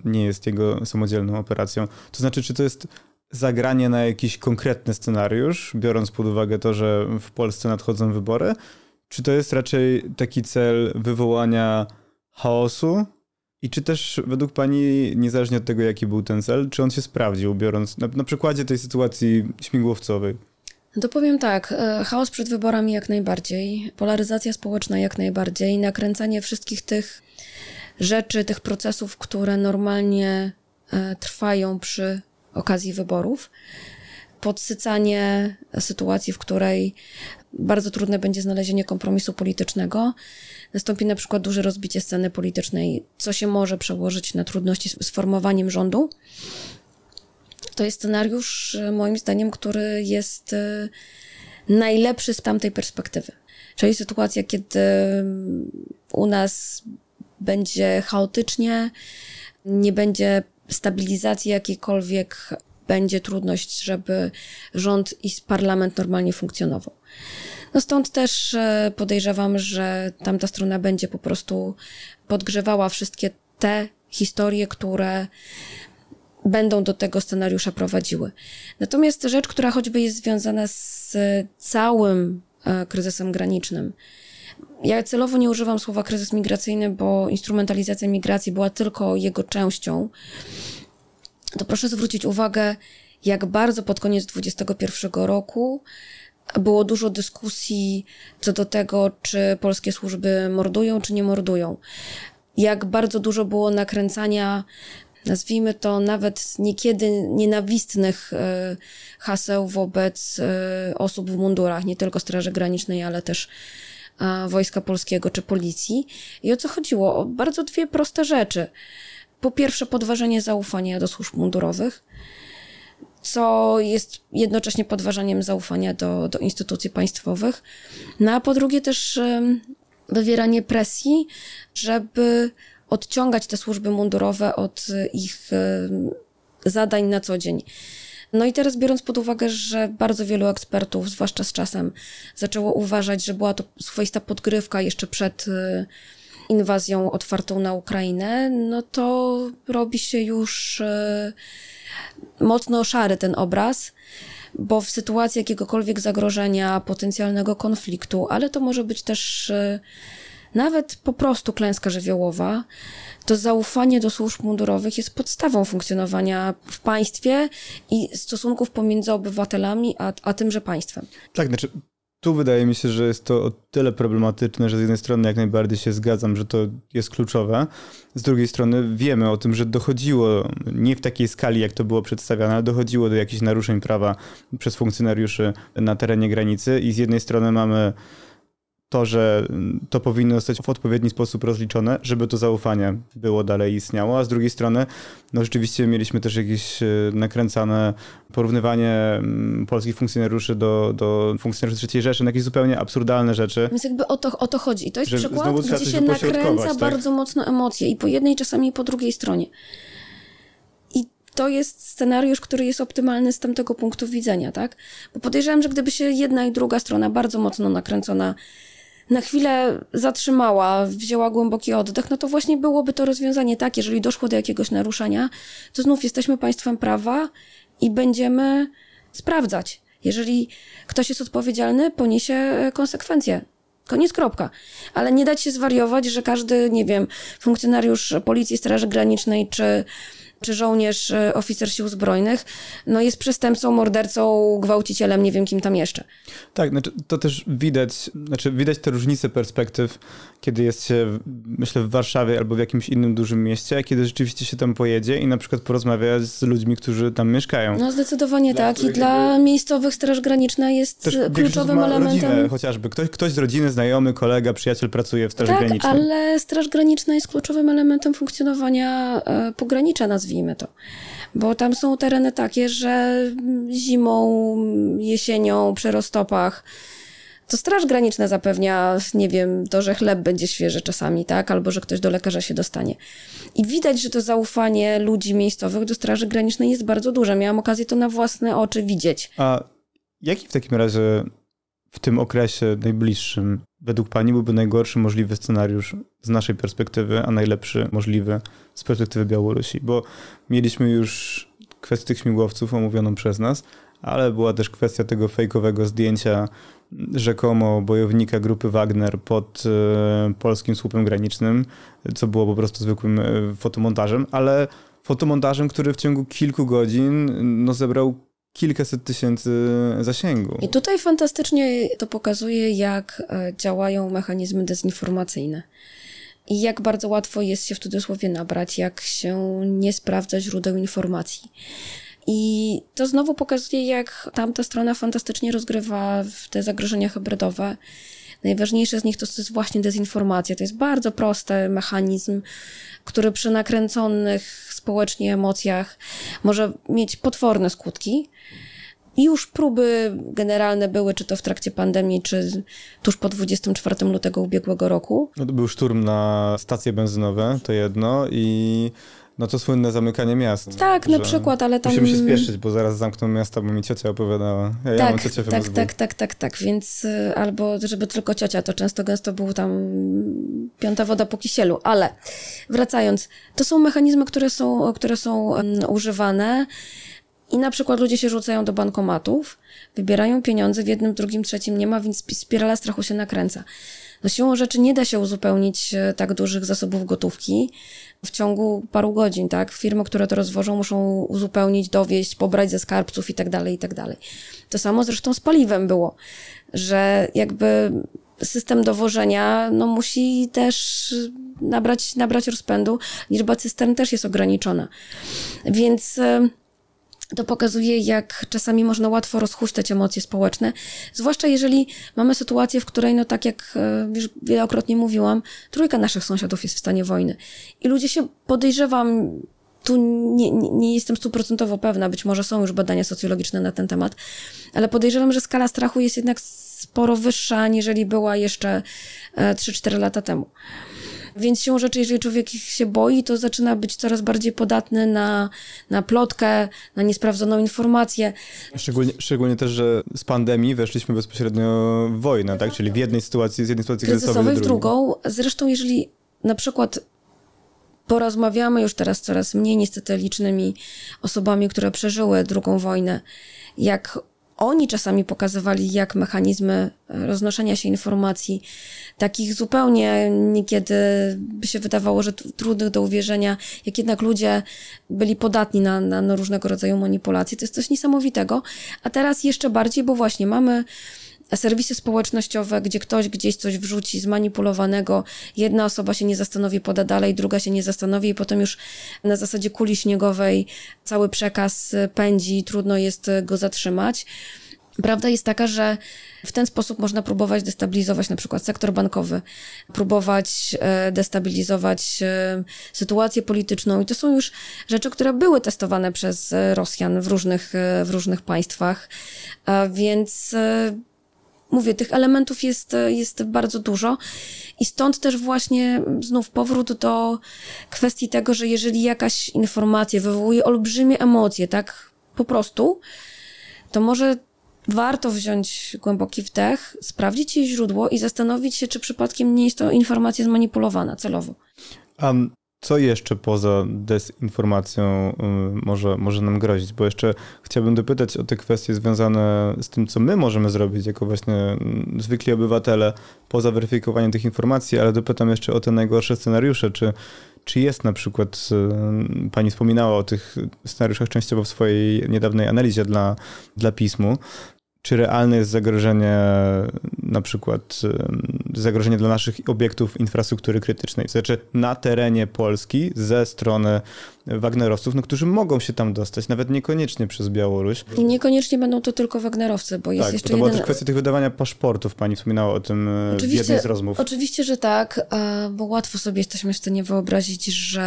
nie jest jego samodzielną operacją. To znaczy, czy to jest zagranie na jakiś konkretny scenariusz, biorąc pod uwagę to, że w Polsce nadchodzą wybory, czy to jest raczej taki cel wywołania chaosu i czy też według Pani, niezależnie od tego, jaki był ten cel, czy on się sprawdził, biorąc na, na przykładzie tej sytuacji śmigłowcowej? To powiem tak, e, chaos przed wyborami jak najbardziej, polaryzacja społeczna jak najbardziej, nakręcanie wszystkich tych rzeczy, tych procesów, które normalnie e, trwają przy okazji wyborów, podsycanie sytuacji, w której bardzo trudne będzie znalezienie kompromisu politycznego. Nastąpi na przykład duże rozbicie sceny politycznej, co się może przełożyć na trudności z formowaniem rządu. To jest scenariusz, e, moim zdaniem, który jest e, najlepszy z tamtej perspektywy. Czyli sytuacja, kiedy u nas będzie chaotycznie, nie będzie stabilizacji jakiejkolwiek, będzie trudność, żeby rząd i parlament normalnie funkcjonował. No stąd też e, podejrzewam, że tamta strona będzie po prostu podgrzewała wszystkie te historie, które będą do tego scenariusza prowadziły. Natomiast rzecz, która choćby jest związana z całym e, kryzysem granicznym, ja celowo nie używam słowa kryzys migracyjny, bo instrumentalizacja migracji była tylko jego częścią. To proszę zwrócić uwagę, jak bardzo pod koniec 2021 roku było dużo dyskusji co do tego, czy polskie służby mordują, czy nie mordują. Jak bardzo dużo było nakręcania, nazwijmy to nawet niekiedy nienawistnych e, haseł wobec e, osób w mundurach, nie tylko Straży Granicznej, ale też Wojska Polskiego czy Policji. I o co chodziło? O bardzo dwie proste rzeczy. Po pierwsze, podważenie zaufania do służb mundurowych co jest jednocześnie podważaniem zaufania do, do instytucji państwowych. No a po drugie też wywieranie presji, żeby odciągać te służby mundurowe od ich zadań na co dzień. No i teraz biorąc pod uwagę, że bardzo wielu ekspertów, zwłaszcza z czasem, zaczęło uważać, że była to swoista podgrywka jeszcze przed y, inwazją otwartą na Ukrainę, no to robi się już mocno szary ten obraz bo w sytuacji jakiegokolwiek zagrożenia, potencjalnego konfliktu, ale to może być też y, nawet po prostu klęska żywiołowa, to zaufanie do służb mundurowych jest podstawą funkcjonowania w państwie i stosunków pomiędzy obywatelami a, a tymże państwem. Tak, znaczy tu wydaje mi się, że jest to o tyle problematyczne, że z jednej strony jak najbardziej się zgadzam, że to jest kluczowe, z drugiej strony wiemy o tym, że dochodziło, nie w takiej skali jak to było przedstawiane, ale dochodziło do jakichś naruszeń prawa przez funkcjonariuszy na terenie granicy i z jednej strony mamy to, że to powinno zostać w odpowiedni sposób rozliczone, żeby to zaufanie było dalej istniało, a z drugiej strony, no rzeczywiście mieliśmy też jakieś e, nakręcane porównywanie mm, polskich funkcjonariuszy do, do funkcjonariuszy III Rzeszy, na jakieś zupełnie absurdalne rzeczy. Więc jakby o to, o to chodzi. I to jest przykład, gdzie się nakręca tak? bardzo mocno emocje i po jednej, czasami po drugiej stronie. I to jest scenariusz, który jest optymalny z tamtego punktu widzenia, tak? Bo podejrzewam, że gdyby się jedna i druga strona bardzo mocno nakręcona na chwilę zatrzymała, wzięła głęboki oddech, no to właśnie byłoby to rozwiązanie tak, jeżeli doszło do jakiegoś naruszenia, to znów jesteśmy państwem prawa i będziemy sprawdzać. Jeżeli ktoś jest odpowiedzialny, poniesie konsekwencje. Koniec, kropka. Ale nie dać się zwariować, że każdy, nie wiem, funkcjonariusz Policji, Straży Granicznej czy czy żołnierz, e, oficer sił zbrojnych, no jest przestępcą, mordercą, gwałcicielem, nie wiem kim tam jeszcze. Tak, znaczy to też widać, znaczy widać te różnice perspektyw, kiedy jest się, myślę, w Warszawie albo w jakimś innym dużym mieście, a kiedy rzeczywiście się tam pojedzie i na przykład porozmawia z ludźmi, którzy tam mieszkają. No zdecydowanie dla tak i dla miejscowych Straż Graniczna jest też kluczowym elementem. Rodzinę, chociażby ktoś, ktoś z rodziny, znajomy, kolega, przyjaciel pracuje w Straży tak, Granicznej. ale Straż Graniczna jest kluczowym elementem funkcjonowania e, pogranicza, nazwijmy to. Bo tam są tereny takie, że zimą, jesienią, przy roztopach to Straż Graniczna zapewnia, nie wiem, to, że chleb będzie świeży czasami, tak? Albo że ktoś do lekarza się dostanie. I widać, że to zaufanie ludzi miejscowych do Straży Granicznej jest bardzo duże. Miałam okazję to na własne oczy widzieć. A jaki w takim razie w tym okresie najbliższym według Pani byłby najgorszy możliwy scenariusz z naszej perspektywy, a najlepszy możliwy z perspektywy Białorusi? Bo mieliśmy już kwestię tych śmigłowców omówioną przez nas, ale była też kwestia tego fejkowego zdjęcia rzekomo bojownika grupy Wagner pod e, polskim słupem granicznym, co było po prostu zwykłym e, fotomontażem, ale fotomontażem, który w ciągu kilku godzin no, zebrał kilkaset tysięcy zasięgu. I tutaj fantastycznie to pokazuje, jak e, działają mechanizmy dezinformacyjne. I jak bardzo łatwo jest się w cudzysłowie nabrać, jak się nie sprawdza źródeł informacji. I to znowu pokazuje, jak tamta strona fantastycznie rozgrywa te zagrożenia hybrydowe. Najważniejsze z nich to jest właśnie dezinformacja. To jest bardzo prosty mechanizm, który przy nakręconych społecznie emocjach może mieć potworne skutki. I już próby generalne były, czy to w trakcie pandemii, czy tuż po 24 lutego ubiegłego roku. No to był szturm na stacje benzynowe, to jedno, i no to słynne zamykanie miast. Tak, na przykład, ale tam... Musimy się spieszyć, bo zaraz zamkną miasta, bo mi ciocia opowiadała. Ja, tak, ja mam ciocię w tak, tak, tak, tak, tak, więc y, albo żeby tylko ciocia, to często gęsto był tam piąta woda po kisielu, ale wracając, to są mechanizmy, które są, które są używane i na przykład ludzie się rzucają do bankomatów, wybierają pieniądze, w jednym, drugim, trzecim nie ma, więc spirala strachu się nakręca. No siłą rzeczy nie da się uzupełnić e, tak dużych zasobów gotówki w ciągu paru godzin, tak? Firmy, które to rozwożą, muszą uzupełnić, dowieść, pobrać ze skarbców i tak dalej, i tak dalej. To samo zresztą z paliwem było, że jakby system dowożenia no, musi też nabrać, nabrać rozpędu. Liczba cystern też jest ograniczona. Więc e, to pokazuje, jak czasami można łatwo rozhuśtać emocje społeczne, zwłaszcza jeżeli mamy sytuację, w której, no tak jak e, już wielokrotnie mówiłam, trójka naszych sąsiadów jest w stanie wojny. I ludzie się podejrzewam, tu nie, nie, jestem stuprocentowo pewna, być może są już badania socjologiczne na ten temat, ale podejrzewam, że skala strachu jest jednak sporo wyższa, aniżeli była jeszcze 3-4 e, lata temu. Więc siłą rzeczy, jeżeli człowiek się boi, to zaczyna być coraz bardziej podatny na, na plotkę, na niesprawdzoną informację. Szczególnie, szczególnie też, że z pandemii weszliśmy bezpośrednio w wojnę, tak? Czyli w jednej sytuacji, z jednej sytuacji kryzysowej w drugą. Zresztą, jeżeli na przykład porozmawiamy już teraz coraz mniej niestety licznymi osobami, które przeżyły drugą wojnę, jak oni czasami pokazywali, jak mechanizmy roznoszenia się informacji, takich zupełnie niekiedy by się wydawało, że trudnych do uwierzenia, jak jednak ludzie byli podatni na, na, na różnego rodzaju manipulacje. To jest coś niesamowitego. A teraz jeszcze bardziej, bo właśnie mamy serwisy społecznościowe, gdzie ktoś gdzieś coś wrzuci zmanipulowanego, jedna osoba się nie zastanowi, poda dalej, druga się nie zastanowi i potem już na zasadzie kuli śniegowej cały przekaz pędzi, trudno jest go zatrzymać. Prawda jest taka, że w ten sposób można próbować destabilizować na przykład sektor bankowy, próbować e, destabilizować e, sytuację polityczną i to są już rzeczy, które były testowane przez Rosjan w różnych, e, w różnych państwach, więc mówię, tych elementów jest, jest bardzo dużo i stąd też właśnie znów powrót do kwestii tego, że jeżeli jakaś informacja wywołuje olbrzymie emocje, tak po prostu, to może warto wziąć głęboki wdech, sprawdzić jej źródło i zastanowić się, czy przypadkiem nie jest to informacja zmanipulowana celowo. Um, co jeszcze poza dezinformacją y, może, może nam grozić? Bo jeszcze chciałbym dopytać o te kwestie związane z tym, co my możemy zrobić jako właśnie mm, zwykli obywatele poza weryfikowaniem tych informacji, ale dopytam jeszcze o te najgorsze scenariusze. Czy, czy jest na przykład, y, pani wspominała o tych scenariuszach częściowo w swojej niedawnej analizie dla, dla pismu, czy realne jest zagrożenie, na przykład zagrożenie dla naszych obiektów infrastruktury krytycznej, to znaczy na terenie Polski ze strony Wagnerowców, no, którzy mogą się tam dostać, nawet niekoniecznie przez Białoruś. I niekoniecznie będą to tylko Wagnerowcy, bo jest tak, jeszcze to jeden... była kwestia tych wydawania paszportów, pani wspominała o tym e, oczywiście, w jednej z rozmów. Oczywiście, że tak, bo łatwo sobie jesteśmy w stanie wyobrazić, że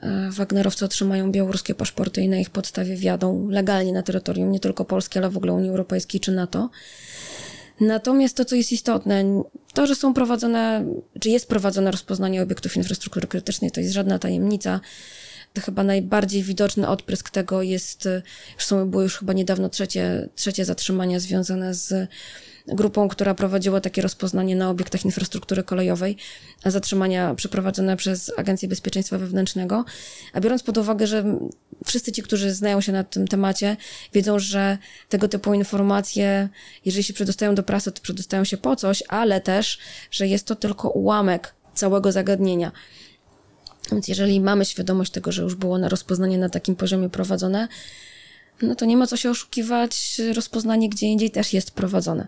e, Wagnerowcy otrzymają białoruskie paszporty i na ich podstawie wjadą legalnie na terytorium nie tylko Polski, ale w ogóle Unii Europejskiej czy NATO. Natomiast to, co jest istotne, to, że są prowadzone, czy jest prowadzone rozpoznanie obiektów infrastruktury krytycznej, to jest żadna tajemnica chyba najbardziej widoczny odprysk tego jest, już są, było już chyba niedawno trzecie, trzecie zatrzymanie związane z grupą, która prowadziła takie rozpoznanie na obiektach infrastruktury kolejowej, zatrzymania przeprowadzone przez Agencję Bezpieczeństwa Wewnętrznego. A biorąc pod uwagę, że wszyscy ci, którzy znają się na tym temacie, wiedzą, że tego typu informacje, jeżeli się przedostają do prasy, to przedostają się po coś, ale też, że jest to tylko ułamek całego zagadnienia. Więc jeżeli mamy świadomość tego, że już było na rozpoznanie na takim poziomie prowadzone, no to nie ma co się oszukiwać, rozpoznanie gdzie indziej też jest prowadzone.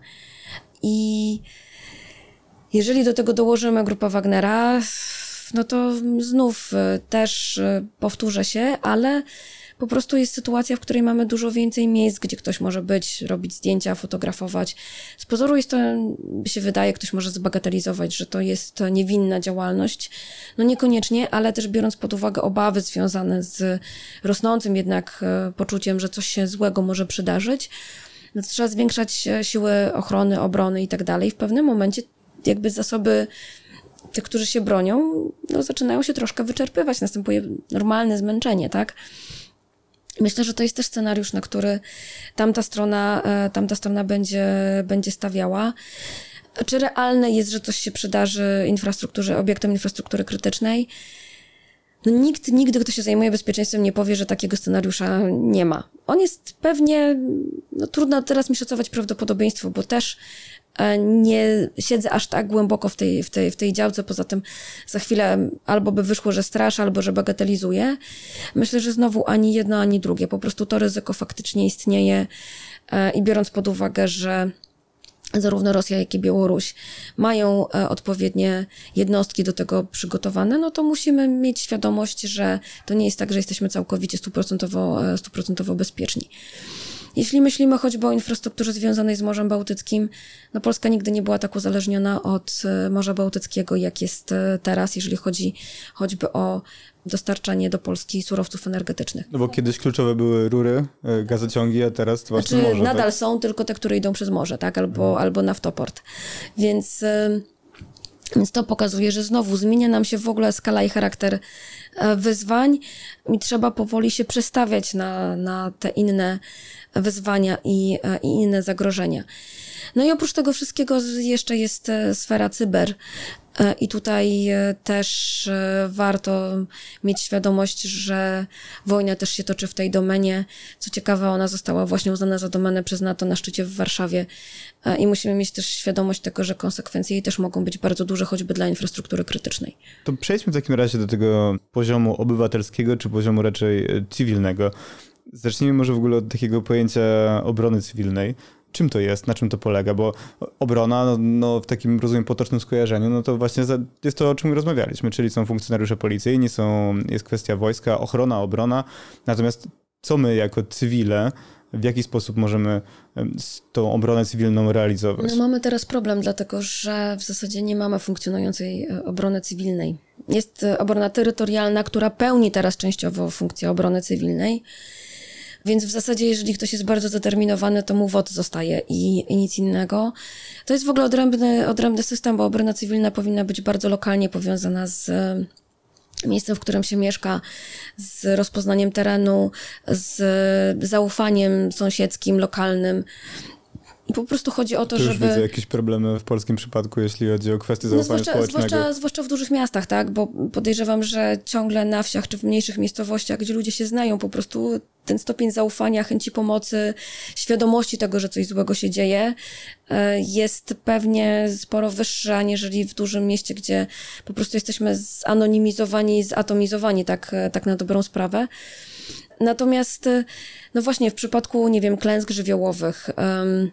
I jeżeli do tego dołożymy grupę Wagnera, no to znów też powtórzę się, ale po prostu jest sytuacja, w której mamy dużo więcej miejsc, gdzie ktoś może być, robić zdjęcia, fotografować. Z pozoru jest to, się wydaje, ktoś może zbagatelizować, że to jest niewinna działalność. No niekoniecznie, ale też biorąc pod uwagę obawy związane z rosnącym jednak e, poczuciem, że coś się złego może przydarzyć, no trzeba zwiększać siły ochrony, obrony i tak dalej. W pewnym momencie jakby zasoby tych, którzy się bronią, no, zaczynają się troszkę wyczerpywać, następuje normalne zmęczenie, tak? Myślę, że to jest też scenariusz, na który tamta strona, e, tamta strona będzie, będzie stawiała. Czy realne jest, że coś się przydarzy infrastrukturze, obiektom infrastruktury krytycznej? No nikt nigdy, kto się zajmuje bezpieczeństwem, nie powie, że takiego scenariusza nie ma. On jest pewnie, no trudno teraz mi szacować prawdopodobieństwo, bo też E, nie siedzę aż tak głęboko w tej, w, tej, w tej działce, poza tym za chwilę albo by wyszło, że strasz, albo że bagatelizuję. Myślę, że znowu ani jedno, ani drugie. Po prostu to ryzyko faktycznie istnieje e, i biorąc pod uwagę, że zarówno Rosja, jak i Białoruś mają e, odpowiednie jednostki do tego przygotowane, no to musimy mieć świadomość, że to nie jest tak, że jesteśmy całkowicie stuprocentowo, stuprocentowo bezpieczni. Jeśli myślimy choćby o infrastrukturze związanej z Morzem Bałtyckim, no Polska nigdy nie była tak uzależniona od e, Morza Bałtyckiego, jak jest e, teraz, jeżeli chodzi choćby o dostarczanie do Polski surowców energetycznych. No bo kiedyś kluczowe były rury, e, gazociągi, a teraz to właśnie znaczy, morze. Nadal tak? są, tylko te, które idą przez morze, tak? Albo, hmm. albo naftoport. Więc Więc to pokazuje, że znowu zmienia nam się w ogóle skala i charakter e, wyzwań i trzeba powoli się przestawiać na, na te inne wyzwania i, e, i inne zagrożenia. No i oprócz tego wszystkiego jeszcze jest e, sfera cyber. I tutaj też warto mieć świadomość, że wojna też się toczy w tej domenie. Co ciekawe, ona została właśnie uznana za domenę przez NATO na szczycie w Warszawie i musimy mieć też świadomość tego, że konsekwencje jej też mogą być bardzo duże, choćby dla infrastruktury krytycznej. To przejdźmy w takim razie do tego poziomu obywatelskiego, czy poziomu raczej e, cywilnego. Zacznijmy może w ogóle od takiego pojęcia obrony cywilnej. Czym to jest, na czym to polega? Bo obrona, no, no, w takim, rozumiem, potocznym skojarzeniu, no to właśnie jest to, o czym rozmawialiśmy, czyli są funkcjonariusze policyjni, są, jest kwestia wojska, ochrona, obrona. Natomiast co my jako cywile w jaki sposób możemy tą obronę cywilną realizować? No mamy teraz problem, dlatego że w zasadzie nie mamy funkcjonującej e, obrony cywilnej. Jest e, obrona terytorialna, która pełni teraz częściowo funkcję obrony cywilnej. Więc w zasadzie, jeżeli ktoś jest bardzo zdeterminowany, to mu WOT zostaje i, i nic innego. To jest w ogóle odrębny, odrębny system, bo obrona cywilna powinna być bardzo lokalnie powiązana z miejscem, w którym się mieszka, z rozpoznaniem terenu, z zaufaniem sąsiedzkim, lokalnym. Po prostu chodzi o to, tu już żeby... widzę jakieś problemy w polskim przypadku, jeśli chodzi o kwestie no, zaufania zwłaszcza, społecznego. Zwłaszcza, zwłaszcza w dużych miastach, tak? Bo podejrzewam, że ciągle na wsiach czy w mniejszych miejscowościach, gdzie ludzie się znają, po prostu ten stopień zaufania, chęci pomocy, świadomości tego, że coś złego się dzieje, e, jest pewnie sporo wyższy, aniżeli w dużym mieście, gdzie po prostu jesteśmy zanonimizowani, zatomizowani, tak, tak na dobrą sprawę. Natomiast, e, no właśnie, w przypadku, nie wiem, klęsk żywiołowych, um,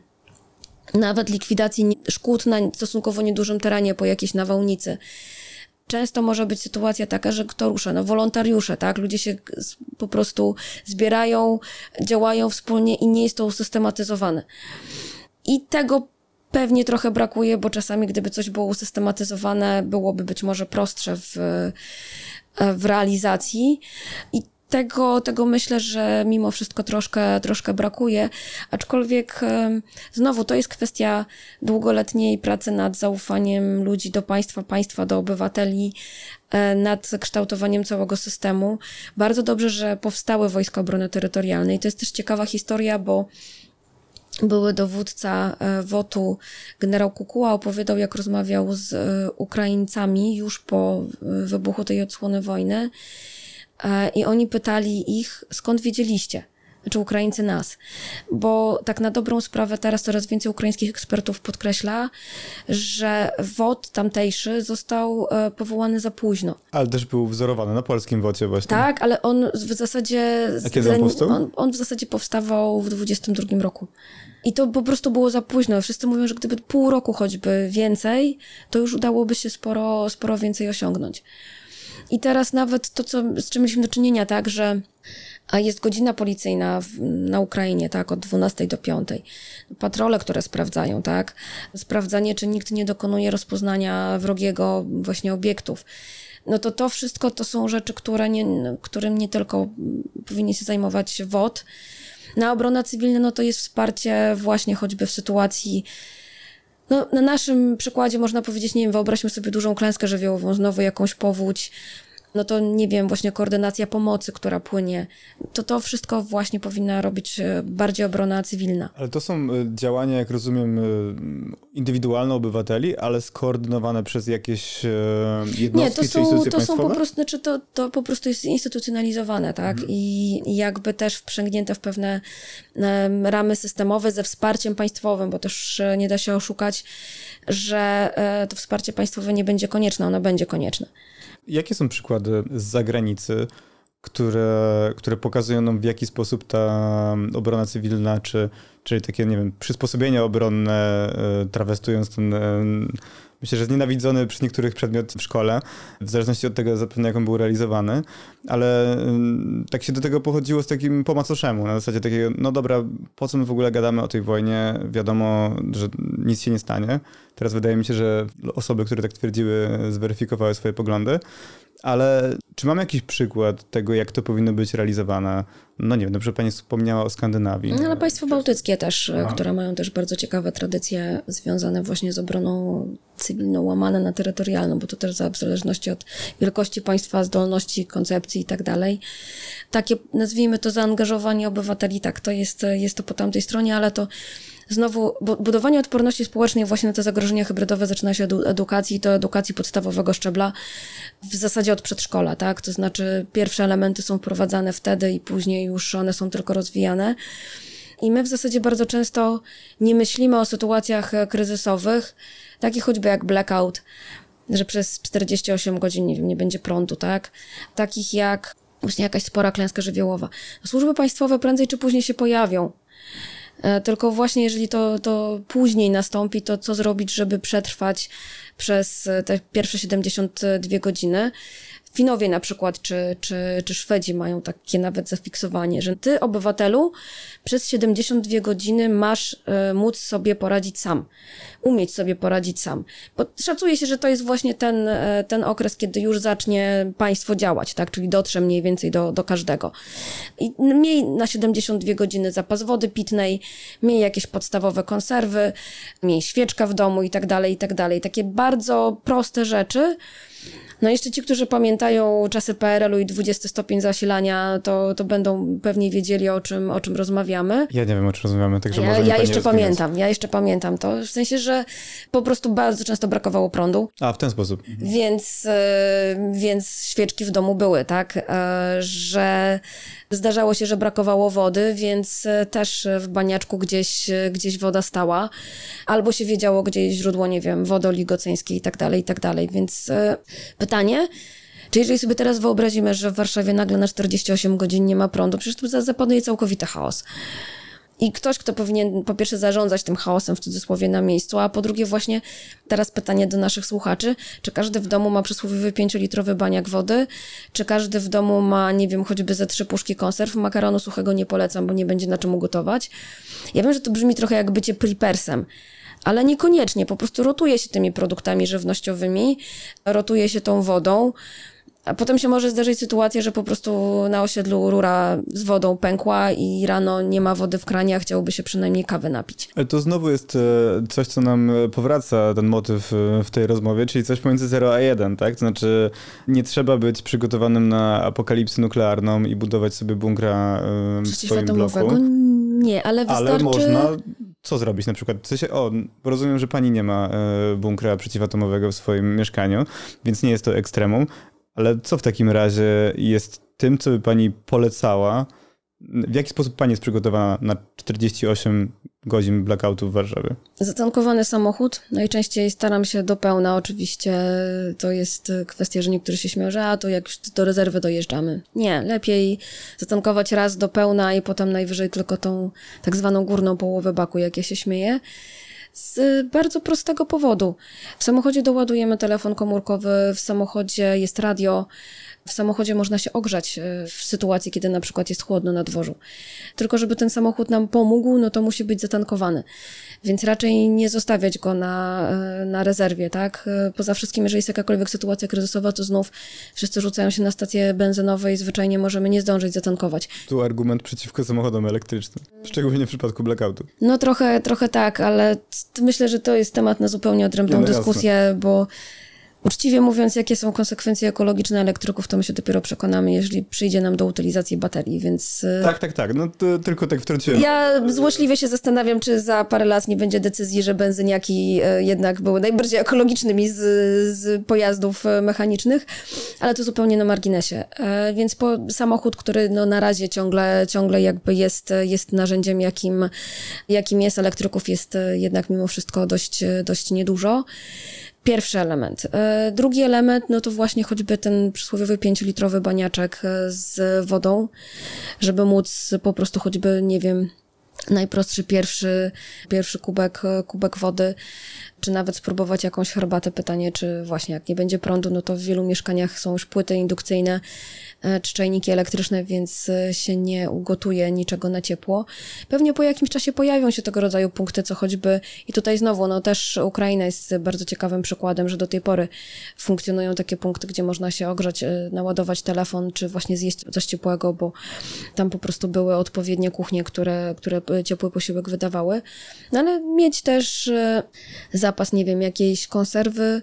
nawet likwidacji szkód na stosunkowo niedużym terenie po jakiejś nawałnicy. Często może być sytuacja taka, że kto rusza? No wolontariusze, tak? Ludzie się po prostu zbierają, działają wspólnie i nie jest to usystematyzowane. I tego pewnie trochę brakuje, bo czasami gdyby coś było usystematyzowane, byłoby być może prostsze w, w realizacji. I tego, tego myślę, że mimo wszystko troszkę, troszkę brakuje, aczkolwiek znowu to jest kwestia długoletniej pracy nad zaufaniem ludzi do państwa, państwa do obywateli, e, nad kształtowaniem całego systemu. Bardzo dobrze, że powstały Wojska Obrony Terytorialnej. To jest też ciekawa historia, bo były dowódca e, WOT-u, generał Kukuła, opowiadał, jak rozmawiał z e, Ukraińcami już po wybuchu tej odsłony wojny i oni pytali ich, skąd wiedzieliście? Znaczy Ukraińcy nas. Bo tak na dobrą sprawę teraz coraz więcej ukraińskich ekspertów podkreśla, że WOT tamtejszy został e, powołany za późno. Ale też był wzorowany na polskim WOTie właśnie. Tak, ale on w zasadzie... A kiedy on powstał? On, on w zasadzie powstawał w 22 roku. I to po prostu było za późno. Wszyscy mówią, że gdyby pół roku choćby więcej, to już udałoby się sporo, sporo więcej osiągnąć. I teraz nawet to, co, z czym mieliśmy do czynienia, tak, że jest godzina policyjna w, na Ukrainie, tak, od 12 do 5. Patrole, które sprawdzają, tak, sprawdzanie, czy nikt nie dokonuje rozpoznania wrogiego właśnie obiektów. No to to wszystko to są rzeczy, które nie, którym nie tylko powinien się zajmować WOT. Na obrona cywilna, no to jest wsparcie właśnie choćby w sytuacji no, na naszym przykładzie można powiedzieć, nie wiem, wyobraźmy sobie dużą klęskę żywiołową, znowu jakąś powódź, no to nie wiem, właśnie koordynacja pomocy, która płynie, to to wszystko właśnie powinna robić e, bardziej obrona cywilna. Ale to są e, działania, jak rozumiem, e, indywidualne obywateli, ale skoordynowane przez jakieś jednostki nie, to są, czy instytucje to są po prostu, znaczy to, to po prostu jest instytucjonalizowane, tak? Mhm. I, jakby też wprzęgnięte w pewne ramy systemowe ze wsparciem państwowym, bo też nie da się oszukać, że to wsparcie państwowe nie będzie konieczne, ono będzie konieczne. Jakie są przykłady z zagranicy, które, które pokazują nam, w jaki sposób ta obrona cywilna, czy, czyli takie, nie wiem, przysposobienia obronne, e, trawestując ten e, myślę, że znienawidzony przez niektórych przedmiot w szkole, w zależności od tego zapewne jak on był realizowany, ale tak się do tego pochodziło z takim po macoszemu, na zasadzie takiego, no dobra, po co my w ogóle gadamy o tej wojnie? Wiadomo, że nic się nie stanie. Teraz wydaje mi się, że osoby, które tak twierdziły, zweryfikowały swoje poglądy. Ale czy mamy jakiś przykład tego, jak to powinno być realizowane? No nie wiem, dobrze pani wspomniała o Skandynawii. No, ale państwa bałtyckie też, Aha. które mają też bardzo ciekawe tradycje związane właśnie z obroną cywilną, łamane na terytorialną, bo to też w zależności od wielkości państwa, zdolności, koncepcji i tak dalej. Takie, nazwijmy to, zaangażowanie obywateli, tak, to jest, jest to po tamtej stronie, ale to znowu budowanie odporności społecznej właśnie na te zagrożenia hybrydowe zaczyna się od edukacji, to edukacji podstawowego szczebla, w zasadzie od przedszkola, tak? To znaczy pierwsze elementy są wprowadzane wtedy i później już one są tylko rozwijane. I my w zasadzie bardzo często nie myślimy o sytuacjach e, kryzysowych, takich choćby jak blackout, że przez 48 godzin nie, wiem, nie będzie prądu, tak? Takich jak właśnie jakaś spora klęska żywiołowa. Służby państwowe prędzej czy później się pojawią. E, tylko właśnie jeżeli to, to później nastąpi, to co zrobić, żeby przetrwać przez te pierwsze 72 godziny. Finowie na przykład, czy, czy, czy Szwedzi mają takie nawet zafiksowanie, że ty, obywatelu, przez 72 godziny masz y, móc sobie poradzić sam, umieć sobie poradzić sam. Bo szacuje się, że to jest właśnie ten, y, ten okres, kiedy już zacznie państwo działać, tak? czyli dotrze mniej więcej do, do każdego. I miej na 72 godziny zapas wody pitnej, miej jakieś podstawowe konserwy, miej świeczka w domu i tak dalej, i tak dalej. Takie bardzo proste rzeczy, no jeszcze ci, którzy pamiętają czasy PRL-u i 20 stopień zasilania, to, to będą pewnie wiedzieli, o czym, o czym rozmawiamy. Ja nie wiem, o czym rozmawiamy, także ja, może Ja jeszcze pamiętam, ja jeszcze pamiętam to, w sensie, że po prostu bardzo często brakowało prądu. A, w ten sposób. Więc, e, więc świeczki w domu były, tak, e, że Zdarzało się, że brakowało wody, więc e, też w baniaczku gdzieś, gdzieś woda stała. Albo się wiedziało, gdzie jest źródło, nie wiem, wody oligoceńskiej i tak dalej, i tak dalej. Więc pytanie, czy jeżeli sobie teraz wyobrazimy, że w Warszawie nagle na 48 godzin nie ma prądu, przecież tu zapanuje całkowity chaos. I ktoś, kto powinien po pierwsze zarządzać tym chaosem w cudzysłowie na miejscu, a po drugie właśnie teraz pytanie do naszych słuchaczy, czy każdy w domu ma przysłowiowy 5-litrowy baniak wody, czy każdy w domu ma, nie wiem, choćby ze trzy puszki konserw, makaronu suchego nie polecam, bo nie będzie na czym ugotować. Ja wiem, że to brzmi trochę jak bycie prepersem, ale niekoniecznie, po prostu rotuje się tymi produktami żywnościowymi, rotuje się tą wodą, a potem się może zdarzyć sytuacja, że po prostu na osiedlu rura z wodą pękła i rano nie ma wody w kranie, a chciałoby się przynajmniej kawy napić. To znowu jest e, coś, co nam e, powraca, ten motyw e, w tej rozmowie, czyli coś pomiędzy 0 a 1, tak? To znaczy nie trzeba być przygotowanym na apokalipsę nuklearną i budować sobie bunkra w swoim bloku. Nie, ale wystarczy... Ale można co zrobić na przykład? W sensie, o, rozumiem, że pani nie ma bunkra przeciwatomowego w swoim mieszkaniu, więc nie jest to ekstremum, ale co w takim razie jest tym, co by pani polecała? W jaki sposób pani jest przygotowana na 48 godzin blackoutu w Warszawie? Zatankowany samochód. Najczęściej staram się do pełna. Oczywiście to jest kwestia, że niektórzy się śmieją, że a to jak już do rezerwy dojeżdżamy. Nie, lepiej zatankować raz do pełna i potem najwyżej tylko tą tak zwaną górną połowę baku, jak ja się śmieję. Z bardzo prostego powodu. W samochodzie doładujemy telefon komórkowy, w samochodzie jest radio, w samochodzie można się ogrzać e, w sytuacji, kiedy na przykład jest chłodno na dworzu. Tylko żeby ten samochód nam pomógł, no to musi być zatankowany. Więc raczej nie zostawiać go na, e, na rezerwie, tak? E, poza wszystkim, jeżeli jest jakakolwiek sytuacja kryzysowa, to znów wszyscy rzucają się na stacje benzynowe i zwyczajnie możemy nie zdążyć zatankować. Tu argument przeciwko samochodom elektrycznym, szczególnie w przypadku blackoutu. No trochę, trochę tak, ale myślę, że to jest temat na zupełnie odrębną no, dyskusję, jasne. bo Uczciwie mówiąc, jakie są konsekwencje ekologiczne elektryków, to my się dopiero przekonamy, jeżeli przyjdzie nam do utylizacji baterii, więc... Y, tak, tak, tak. No tylko tak wtrąciłem. Ja złośliwie się zastanawiam, czy za parę lat nie będzie decyzji, że benzyniaki y, jednak były najbardziej ekologicznymi z, z pojazdów y, mechanicznych, ale to zupełnie na marginesie. E, więc po, samochód, który no, na razie ciągle, ciągle jakby jest, jest narzędziem, jakim, jakim jest elektryków, jest jednak mimo wszystko dość, dość niedużo. Pierwszy element. E, drugi element, no to właśnie choćby ten przysłowiowy 5-litrowy baniaczek e, z wodą, żeby móc po prostu choćby, nie wiem, najprostszy pierwszy, pierwszy kubek, kubek wody, czy nawet spróbować jakąś herbatę. Pytanie, czy właśnie jak nie będzie prądu, no to w wielu mieszkaniach są już płyty indukcyjne, E, czy czajniki elektryczne, więc e, się nie ugotuje niczego na ciepło. Pewnie po jakimś czasie pojawią się tego rodzaju punkty, co choćby i tutaj znowu, no też Ukraina jest bardzo ciekawym przykładem, że do tej pory funkcjonują takie punkty, gdzie można się ogrzać, e, naładować telefon, czy właśnie zjeść coś ciepłego, bo tam po prostu były odpowiednie kuchnie, które, które ciepły posiłek wydawały. No ale mieć też zapas, nie wiem, jakiejś konserwy,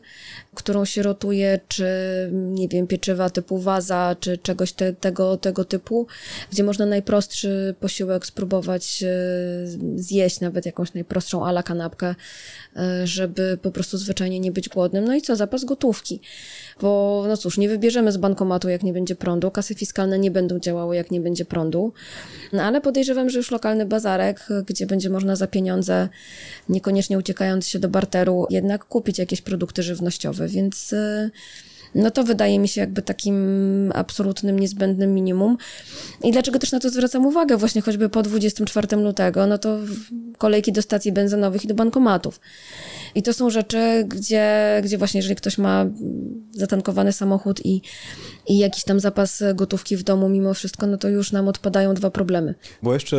którą się rotuje, czy nie wiem, pieczywa typu waza, czy czegoś te, tego, tego typu, gdzie można najprostszy posiłek spróbować e, zjeść, nawet jakąś najprostszą ala kanapkę, e, żeby po prostu zwyczajnie nie być głodnym. No i co, zapas gotówki. Bo no cóż, nie wybierzemy z bankomatu, jak nie będzie prądu, kasy fiskalne nie będą działały, jak nie będzie prądu, no ale podejrzewam, że już lokalny bazarek, gdzie będzie można za pieniądze, niekoniecznie uciekając się do barteru, jednak kupić jakieś produkty żywnościowe, więc e, no to wydaje mi się jakby takim absolutnym, niezbędnym minimum. I dlaczego też na to zwracam uwagę? Właśnie choćby po 24 lutego, no to kolejki do stacji benzynowych i do bankomatów. I to są rzeczy, gdzie, gdzie właśnie jeżeli ktoś ma zatankowany samochód i, i jakiś tam zapas gotówki w domu mimo wszystko, no to już nam odpadają dwa problemy. Bo jeszcze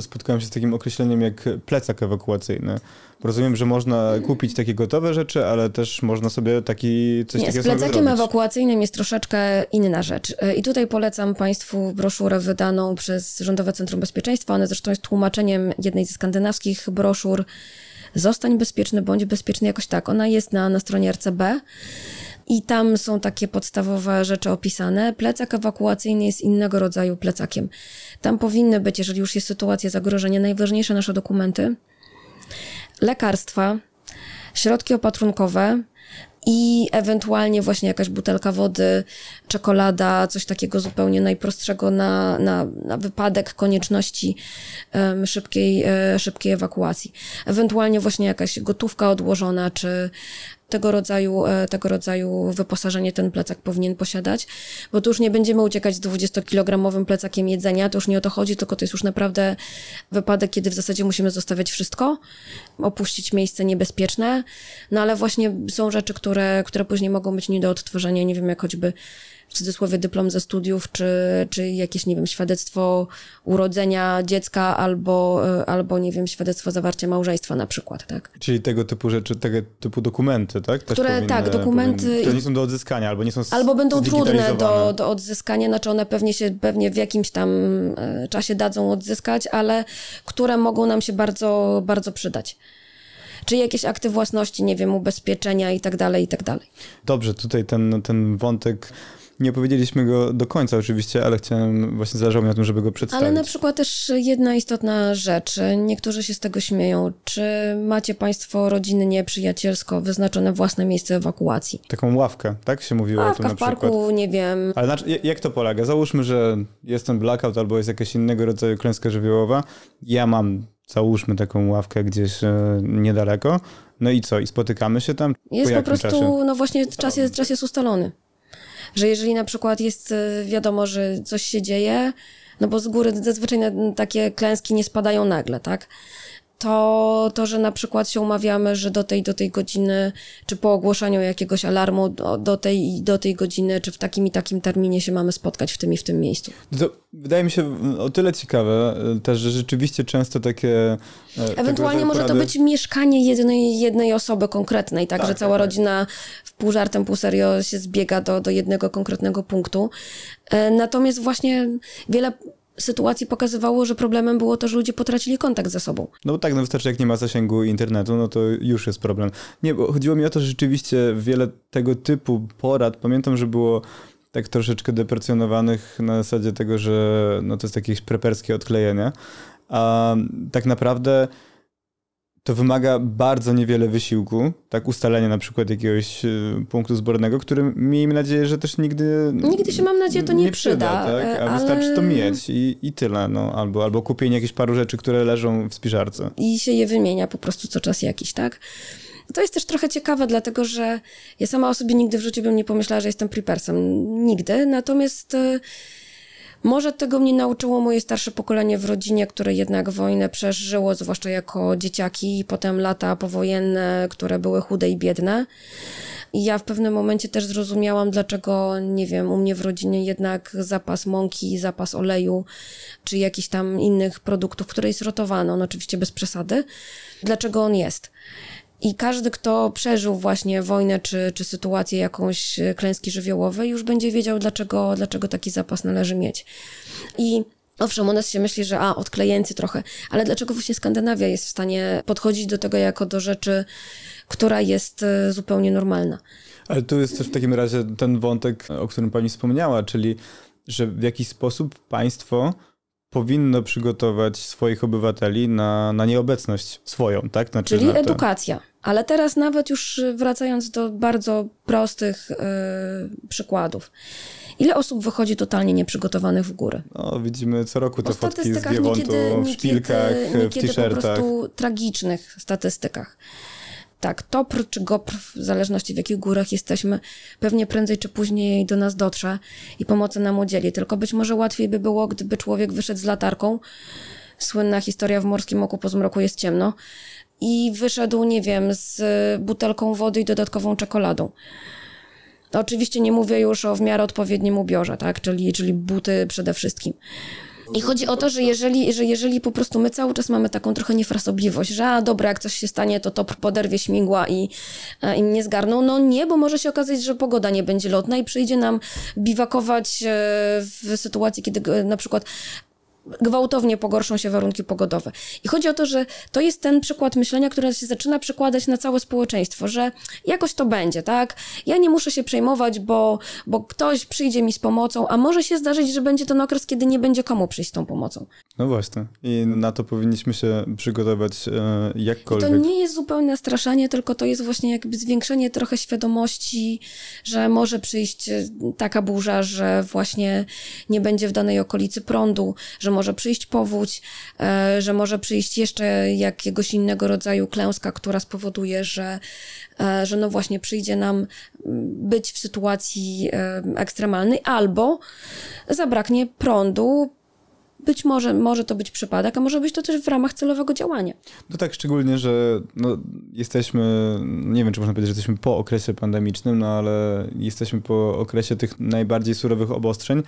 spotkałem się z takim określeniem jak plecak ewakuacyjny. Rozumiem, że można kupić takie gotowe rzeczy, ale też można sobie taki coś Nie, takiego z plecakiem ewakuacyjnym jest troszeczkę inna rzecz. I tutaj polecam Państwu broszurę wydaną przez Rządowe Centrum Bezpieczeństwa. Ona zresztą jest tłumaczeniem jednej ze skandynawskich broszur Zostań bezpieczny, bądź bezpieczny, jakoś tak. Ona jest na, na stronie RCB. I tam są takie podstawowe rzeczy opisane. Plecak ewakuacyjny jest innego rodzaju plecakiem. Tam powinny być, jeżeli już jest sytuacja zagrożenia, najważniejsze nasze dokumenty, lekarstwa, środki opatrunkowe, i ewentualnie właśnie jakaś butelka wody, czekolada, coś takiego zupełnie najprostszego na, na, na wypadek konieczności um, szybkiej, e, szybkiej ewakuacji. Ewentualnie właśnie jakaś gotówka odłożona, czy tego rodzaju, e, tego rodzaju wyposażenie ten plecak powinien posiadać, bo tu już nie będziemy uciekać z 20-kilogramowym plecakiem jedzenia, to już nie o to chodzi, tylko to jest już naprawdę wypadek, kiedy w zasadzie musimy zostawiać wszystko, opuścić miejsce niebezpieczne, no ale właśnie są rzeczy, które, które później mogą być nie do odtworzenia, nie wiem, jak choćby w cudzysłowie dyplom ze studiów, czy, czy jakieś, nie wiem, świadectwo urodzenia dziecka, albo, e, albo, nie wiem, świadectwo zawarcia małżeństwa na przykład, tak? Czyli tego typu rzeczy, tego typu dokumenty, tak? Też Które, powinny, tak, dokumenty... Powinny, które nie są do odzyskania, albo nie są Albo będą trudne do, do odzyskania, znaczy one pewnie się, pewnie w jakimś tam e, czasie dadzą odzyskać, ale które mogą nam się bardzo, bardzo przydać czy jakieś akty własności, nie wiem, ubezpieczenia i tak dalej, i tak dalej. Dobrze, tutaj ten, ten wątek nie opowiedzieliśmy go do końca oczywiście, ale chciałem, właśnie zależało mi na tym, żeby go przedstawić. Ale na przykład też jedna istotna rzecz. Niektórzy się z tego śmieją. Czy macie państwo rodziny nieprzyjacielsko wyznaczone własne miejsce ewakuacji? Taką ławkę, tak się mówiło Ławka o tym na w parku, przykład. nie wiem. Ale jak to polega? Załóżmy, że jest ten blackout albo jest jakaś innego rodzaju klęska żywiołowa. Ja mam załóżmy taką ławkę gdzieś e, niedaleko. No i co? I spotykamy się tam? Jest po, po prostu, czasie? no właśnie czas jest, czas jest ustalony że jeżeli na przykład jest e, wiadomo, że coś się dzieje, no bo z góry zazwyczaj takie klęski nie spadają nagle, tak? To, to, że na przykład się umawiamy, że do tej, do tej godziny, czy po ogłoszeniu jakiegoś alarmu do, do tej do tej godziny, czy w takim i takim terminie się mamy spotkać w tym i w tym miejscu. To wydaje mi się o tyle ciekawe e, też, że rzeczywiście często takie... E, Ewentualnie może to być mieszkanie jednej, jednej osoby konkretnej, tak, tak że cała tak, tak. rodzina w pół żartem, pół serio się zbiega do, do jednego konkretnego punktu. E, natomiast właśnie wiele sytuacji pokazywało, że problemem było to, że ludzie potracili kontakt ze sobą. No tak, no wystarczy jak nie ma zasięgu internetu, no to już jest problem. Nie, bo chodziło mi o to, że rzeczywiście wiele tego typu porad, pamiętam, że było tak troszeczkę deprecjonowanych na zasadzie tego, że no to jest jakieś preperskie odklejenie, a tak naprawdę to wymaga bardzo niewiele wysiłku, tak ustalenie na przykład jakiegoś y, punktu zbornego, który miejmy nadzieję, że też nigdy... Nigdy się mam nadzieję to nie, nie przyda. przyda tak? A ale... wystarczy to mieć i, i tyle, no. Albo, albo kupienie jakichś paru rzeczy, które leżą w spiżarce. I się je wymienia po prostu co czas jakiś, tak? To jest też trochę ciekawe, dlatego że ja sama o sobie nigdy w życiu bym nie pomyślała, że jestem prepersem. Nigdy. Natomiast y, Może tego mnie nauczyło moje starsze pokolenie w rodzinie, które jednak wojnę przeżyło, zwłaszcza jako dzieciaki, i potem lata powojenne, które były chude i biedne. I ja w pewnym momencie też zrozumiałam, dlaczego, nie wiem, u mnie w rodzinie jednak zapas mąki, zapas oleju, czy jakichś tam innych produktów, które jest rotowano, no oczywiście bez przesady, dlaczego on jest. I każdy, kto przeżył właśnie wojnę czy, czy sytuację jakąś klęski żywiołowej, już będzie wiedział, dlaczego, dlaczego taki zapas należy mieć. I Owszem, u nas się myśli, że a, odklejeńcy trochę, ale dlaczego właśnie Skandynawia jest w stanie podchodzić do tego jako do rzeczy, która jest e, zupełnie normalna? Ale tu jest też w takim razie ten wątek, o którym pani wspomniała, czyli że w jakiś sposób państwo powinno przygotować swoich obywateli na, na nieobecność swoją, tak? Znaczy Czyli edukacja. Ale teraz nawet już wracając do bardzo prostych yy, przykładów. Ile osób wychodzi totalnie nieprzygotowanych w górę? No, widzimy co roku te fotki z Giewontu w szpilkach, w t-shirtach. po prostu tragicznych statystykach. Tak, TOPR czy GOPR, w zależności w jakich górach jesteśmy, pewnie prędzej czy później do nas dotrze i pomocy nam udzieli. Tylko być może łatwiej by było, gdyby człowiek wyszedł z latarką. Słynna historia w Morskim Oku po zmroku jest ciemno. I wyszedł, nie wiem, z butelką wody i dodatkową czekoladą. Oczywiście nie mówię już o w miarę odpowiednim ubiorze, tak? Czyli, czyli buty przede wszystkim. I chodzi o to, że jeżeli, że jeżeli po prostu my cały czas mamy taką trochę niefrasobliwość, że a dobra, jak coś się stanie, to to poderwie śmigła i, e, i mnie zgarną. No nie, bo może się okazać, że pogoda nie będzie lotna i przyjdzie nam biwakować e, w sytuacji, kiedy na przykład gwałtownie pogorszą się warunki pogodowe. I chodzi o to, że to jest ten przykład myślenia, który się zaczyna przekładać na całe społeczeństwo, że jakoś to będzie, tak? Ja nie muszę się przejmować, bo, bo ktoś przyjdzie mi z pomocą, a może się zdarzyć, że będzie ten okres, kiedy nie będzie komu przyjść z tą pomocą. No właśnie. I na to powinniśmy się przygotować e, jakkolwiek. I to nie jest zupełne straszanie, tylko to jest właśnie jakby zwiększenie trochę świadomości, że może przyjść e, taka burza, że właśnie nie będzie w danej okolicy prądu, że może przyjść powódź, e, że może przyjść jeszcze jakiegoś innego rodzaju klęska, która spowoduje, że, e, że no właśnie przyjdzie nam być w sytuacji e, ekstremalnej, albo zabraknie prądu, być może może to być przypadek, a może być to też w ramach celowego działania. No tak, szczególnie, że no, jesteśmy, nie wiem, czy można powiedzieć, że jesteśmy po okresie pandemicznym, no ale jesteśmy po okresie tych najbardziej surowych obostrzeń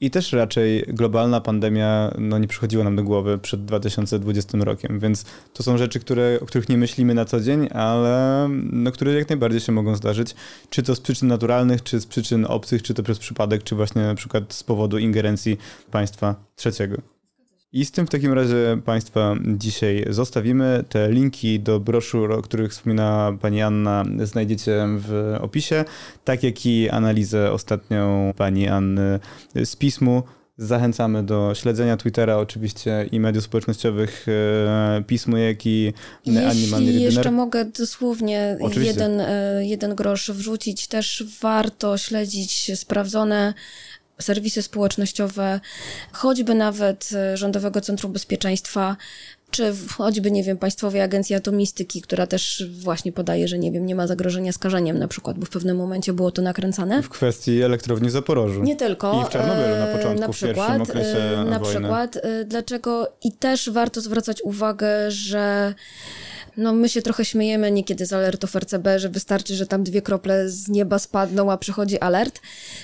i też raczej globalna pandemia no, nie przychodziła nam do głowy przed 2020 rokiem, więc to są rzeczy, które, o których nie myślimy na co dzień, ale no, które jak najbardziej się mogą zdarzyć, czy to z przyczyn naturalnych, czy z przyczyn obcych, czy to przez przypadek, czy właśnie na przykład z powodu ingerencji państwa trzeciego. I z tym w takim razie Państwa dzisiaj zostawimy. Te linki do broszur, o których wspomina Pani Anna, znajdziecie w opisie, tak jak i analizę ostatnią Pani Anny z pismu. Zachęcamy do śledzenia Twittera oczywiście i mediów społecznościowych e, pismu, jak i Jeśli jeszcze mogę dosłownie jeden, e, jeden grosz wrzucić, też warto śledzić sprawdzone serwisy społecznościowe, choćby nawet e, Rządowego Centrum Bezpieczeństwa, czy choćby, nie wiem, Państwowej Agencji Atomistyki, która też właśnie podaje, że nie wiem, nie ma zagrożenia skażeniem na przykład, bo w pewnym momencie było to nakręcane. W kwestii elektrowni Zaporożu. Nie tylko. I w Czarnobylu na początku, na przykład, w pierwszym okresie Na wojny. przykład, e, dlaczego i też warto zwracać uwagę, że no my się trochę śmiejemy niekiedy z alertów RCB, że wystarczy, że tam dwie krople z nieba spadną, a przychodzi alert.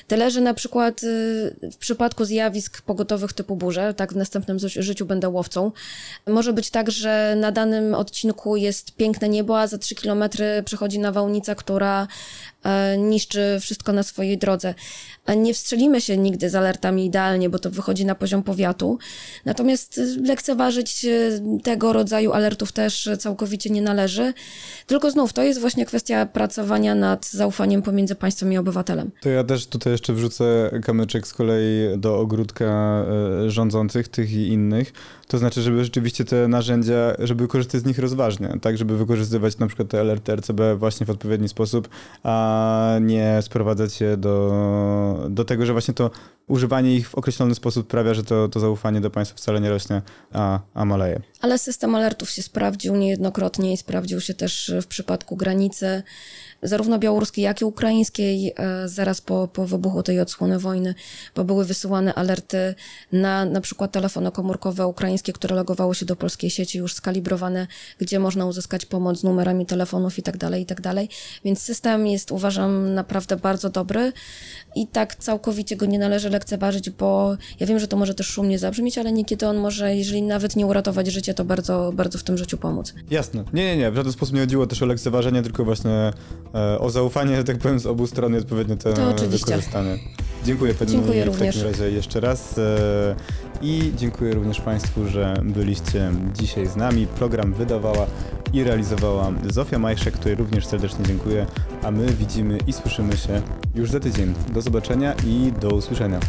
Tyle, że na przykład y, w przypadku zjawisk pogotowych typu burze, tak w następnym życiu będę łowcą, może być tak, że na danym odcinku jest piękne niebo, a za trzy kilometry przychodzi nawałnica, która niszczy wszystko na swojej drodze. Nie wstrzelimy się nigdy z alertami idealnie, bo to wychodzi na poziom powiatu. Natomiast lekceważyć e, tego rodzaju alertów też całkowicie nie należy. Tylko znów, to jest właśnie kwestia pracowania nad zaufaniem pomiędzy państwem i obywatelem. To ja też tutaj jeszcze wrzucę kamyczek z kolei do ogródka e, rządzących, tych i innych. To znaczy, żeby rzeczywiście te narzędzia, żeby korzystać z nich rozważnie, tak, żeby wykorzystywać na przykład te alerty RCB właśnie w odpowiedni sposób, a a nie sprowadzać się do, do tego, że właśnie to używanie ich w określony sposób sprawia, że to, to zaufanie do państwa wcale nie rośnie, a, a maleje. Ale system alertów się sprawdził niejednokrotnie i sprawdził się też w przypadku granicy zarówno białoruskiej, jak i ukraińskiej, e, zaraz po, po wybuchu tej odsłony wojny, bo były wysyłane alerty na na przykład telefony komórkowe ukraińskie, które logowały się do polskiej sieci, już skalibrowane, gdzie można uzyskać pomoc z numerami telefonów i tak dalej, i tak dalej. Więc system jest, uważam, naprawdę bardzo dobry i tak całkowicie go nie należy lekceważyć, bo ja wiem, że to może też szumnie zabrzmieć, ale niekiedy on może, jeżeli nawet nie uratować życie, to bardzo, bardzo w tym życiu pomóc. Jasne. Nie, nie, nie. W żaden sposób nie chodziło też o lekceważenie, tylko właśnie e, o zaufanie, że tak powiem, z obu stron i odpowiednio to, To oczywiście. wykorzystanie. Dziękuję Pani Dziękuję w również. takim razie jeszcze raz e, i dziękuję również Państwu, że byliście dzisiaj z nami. Program wydawała i realizowała Zofia Majszek, której również serdecznie dziękuję, a my widzimy i słyszymy się już za tydzień. Do zobaczenia i do usłyszenia.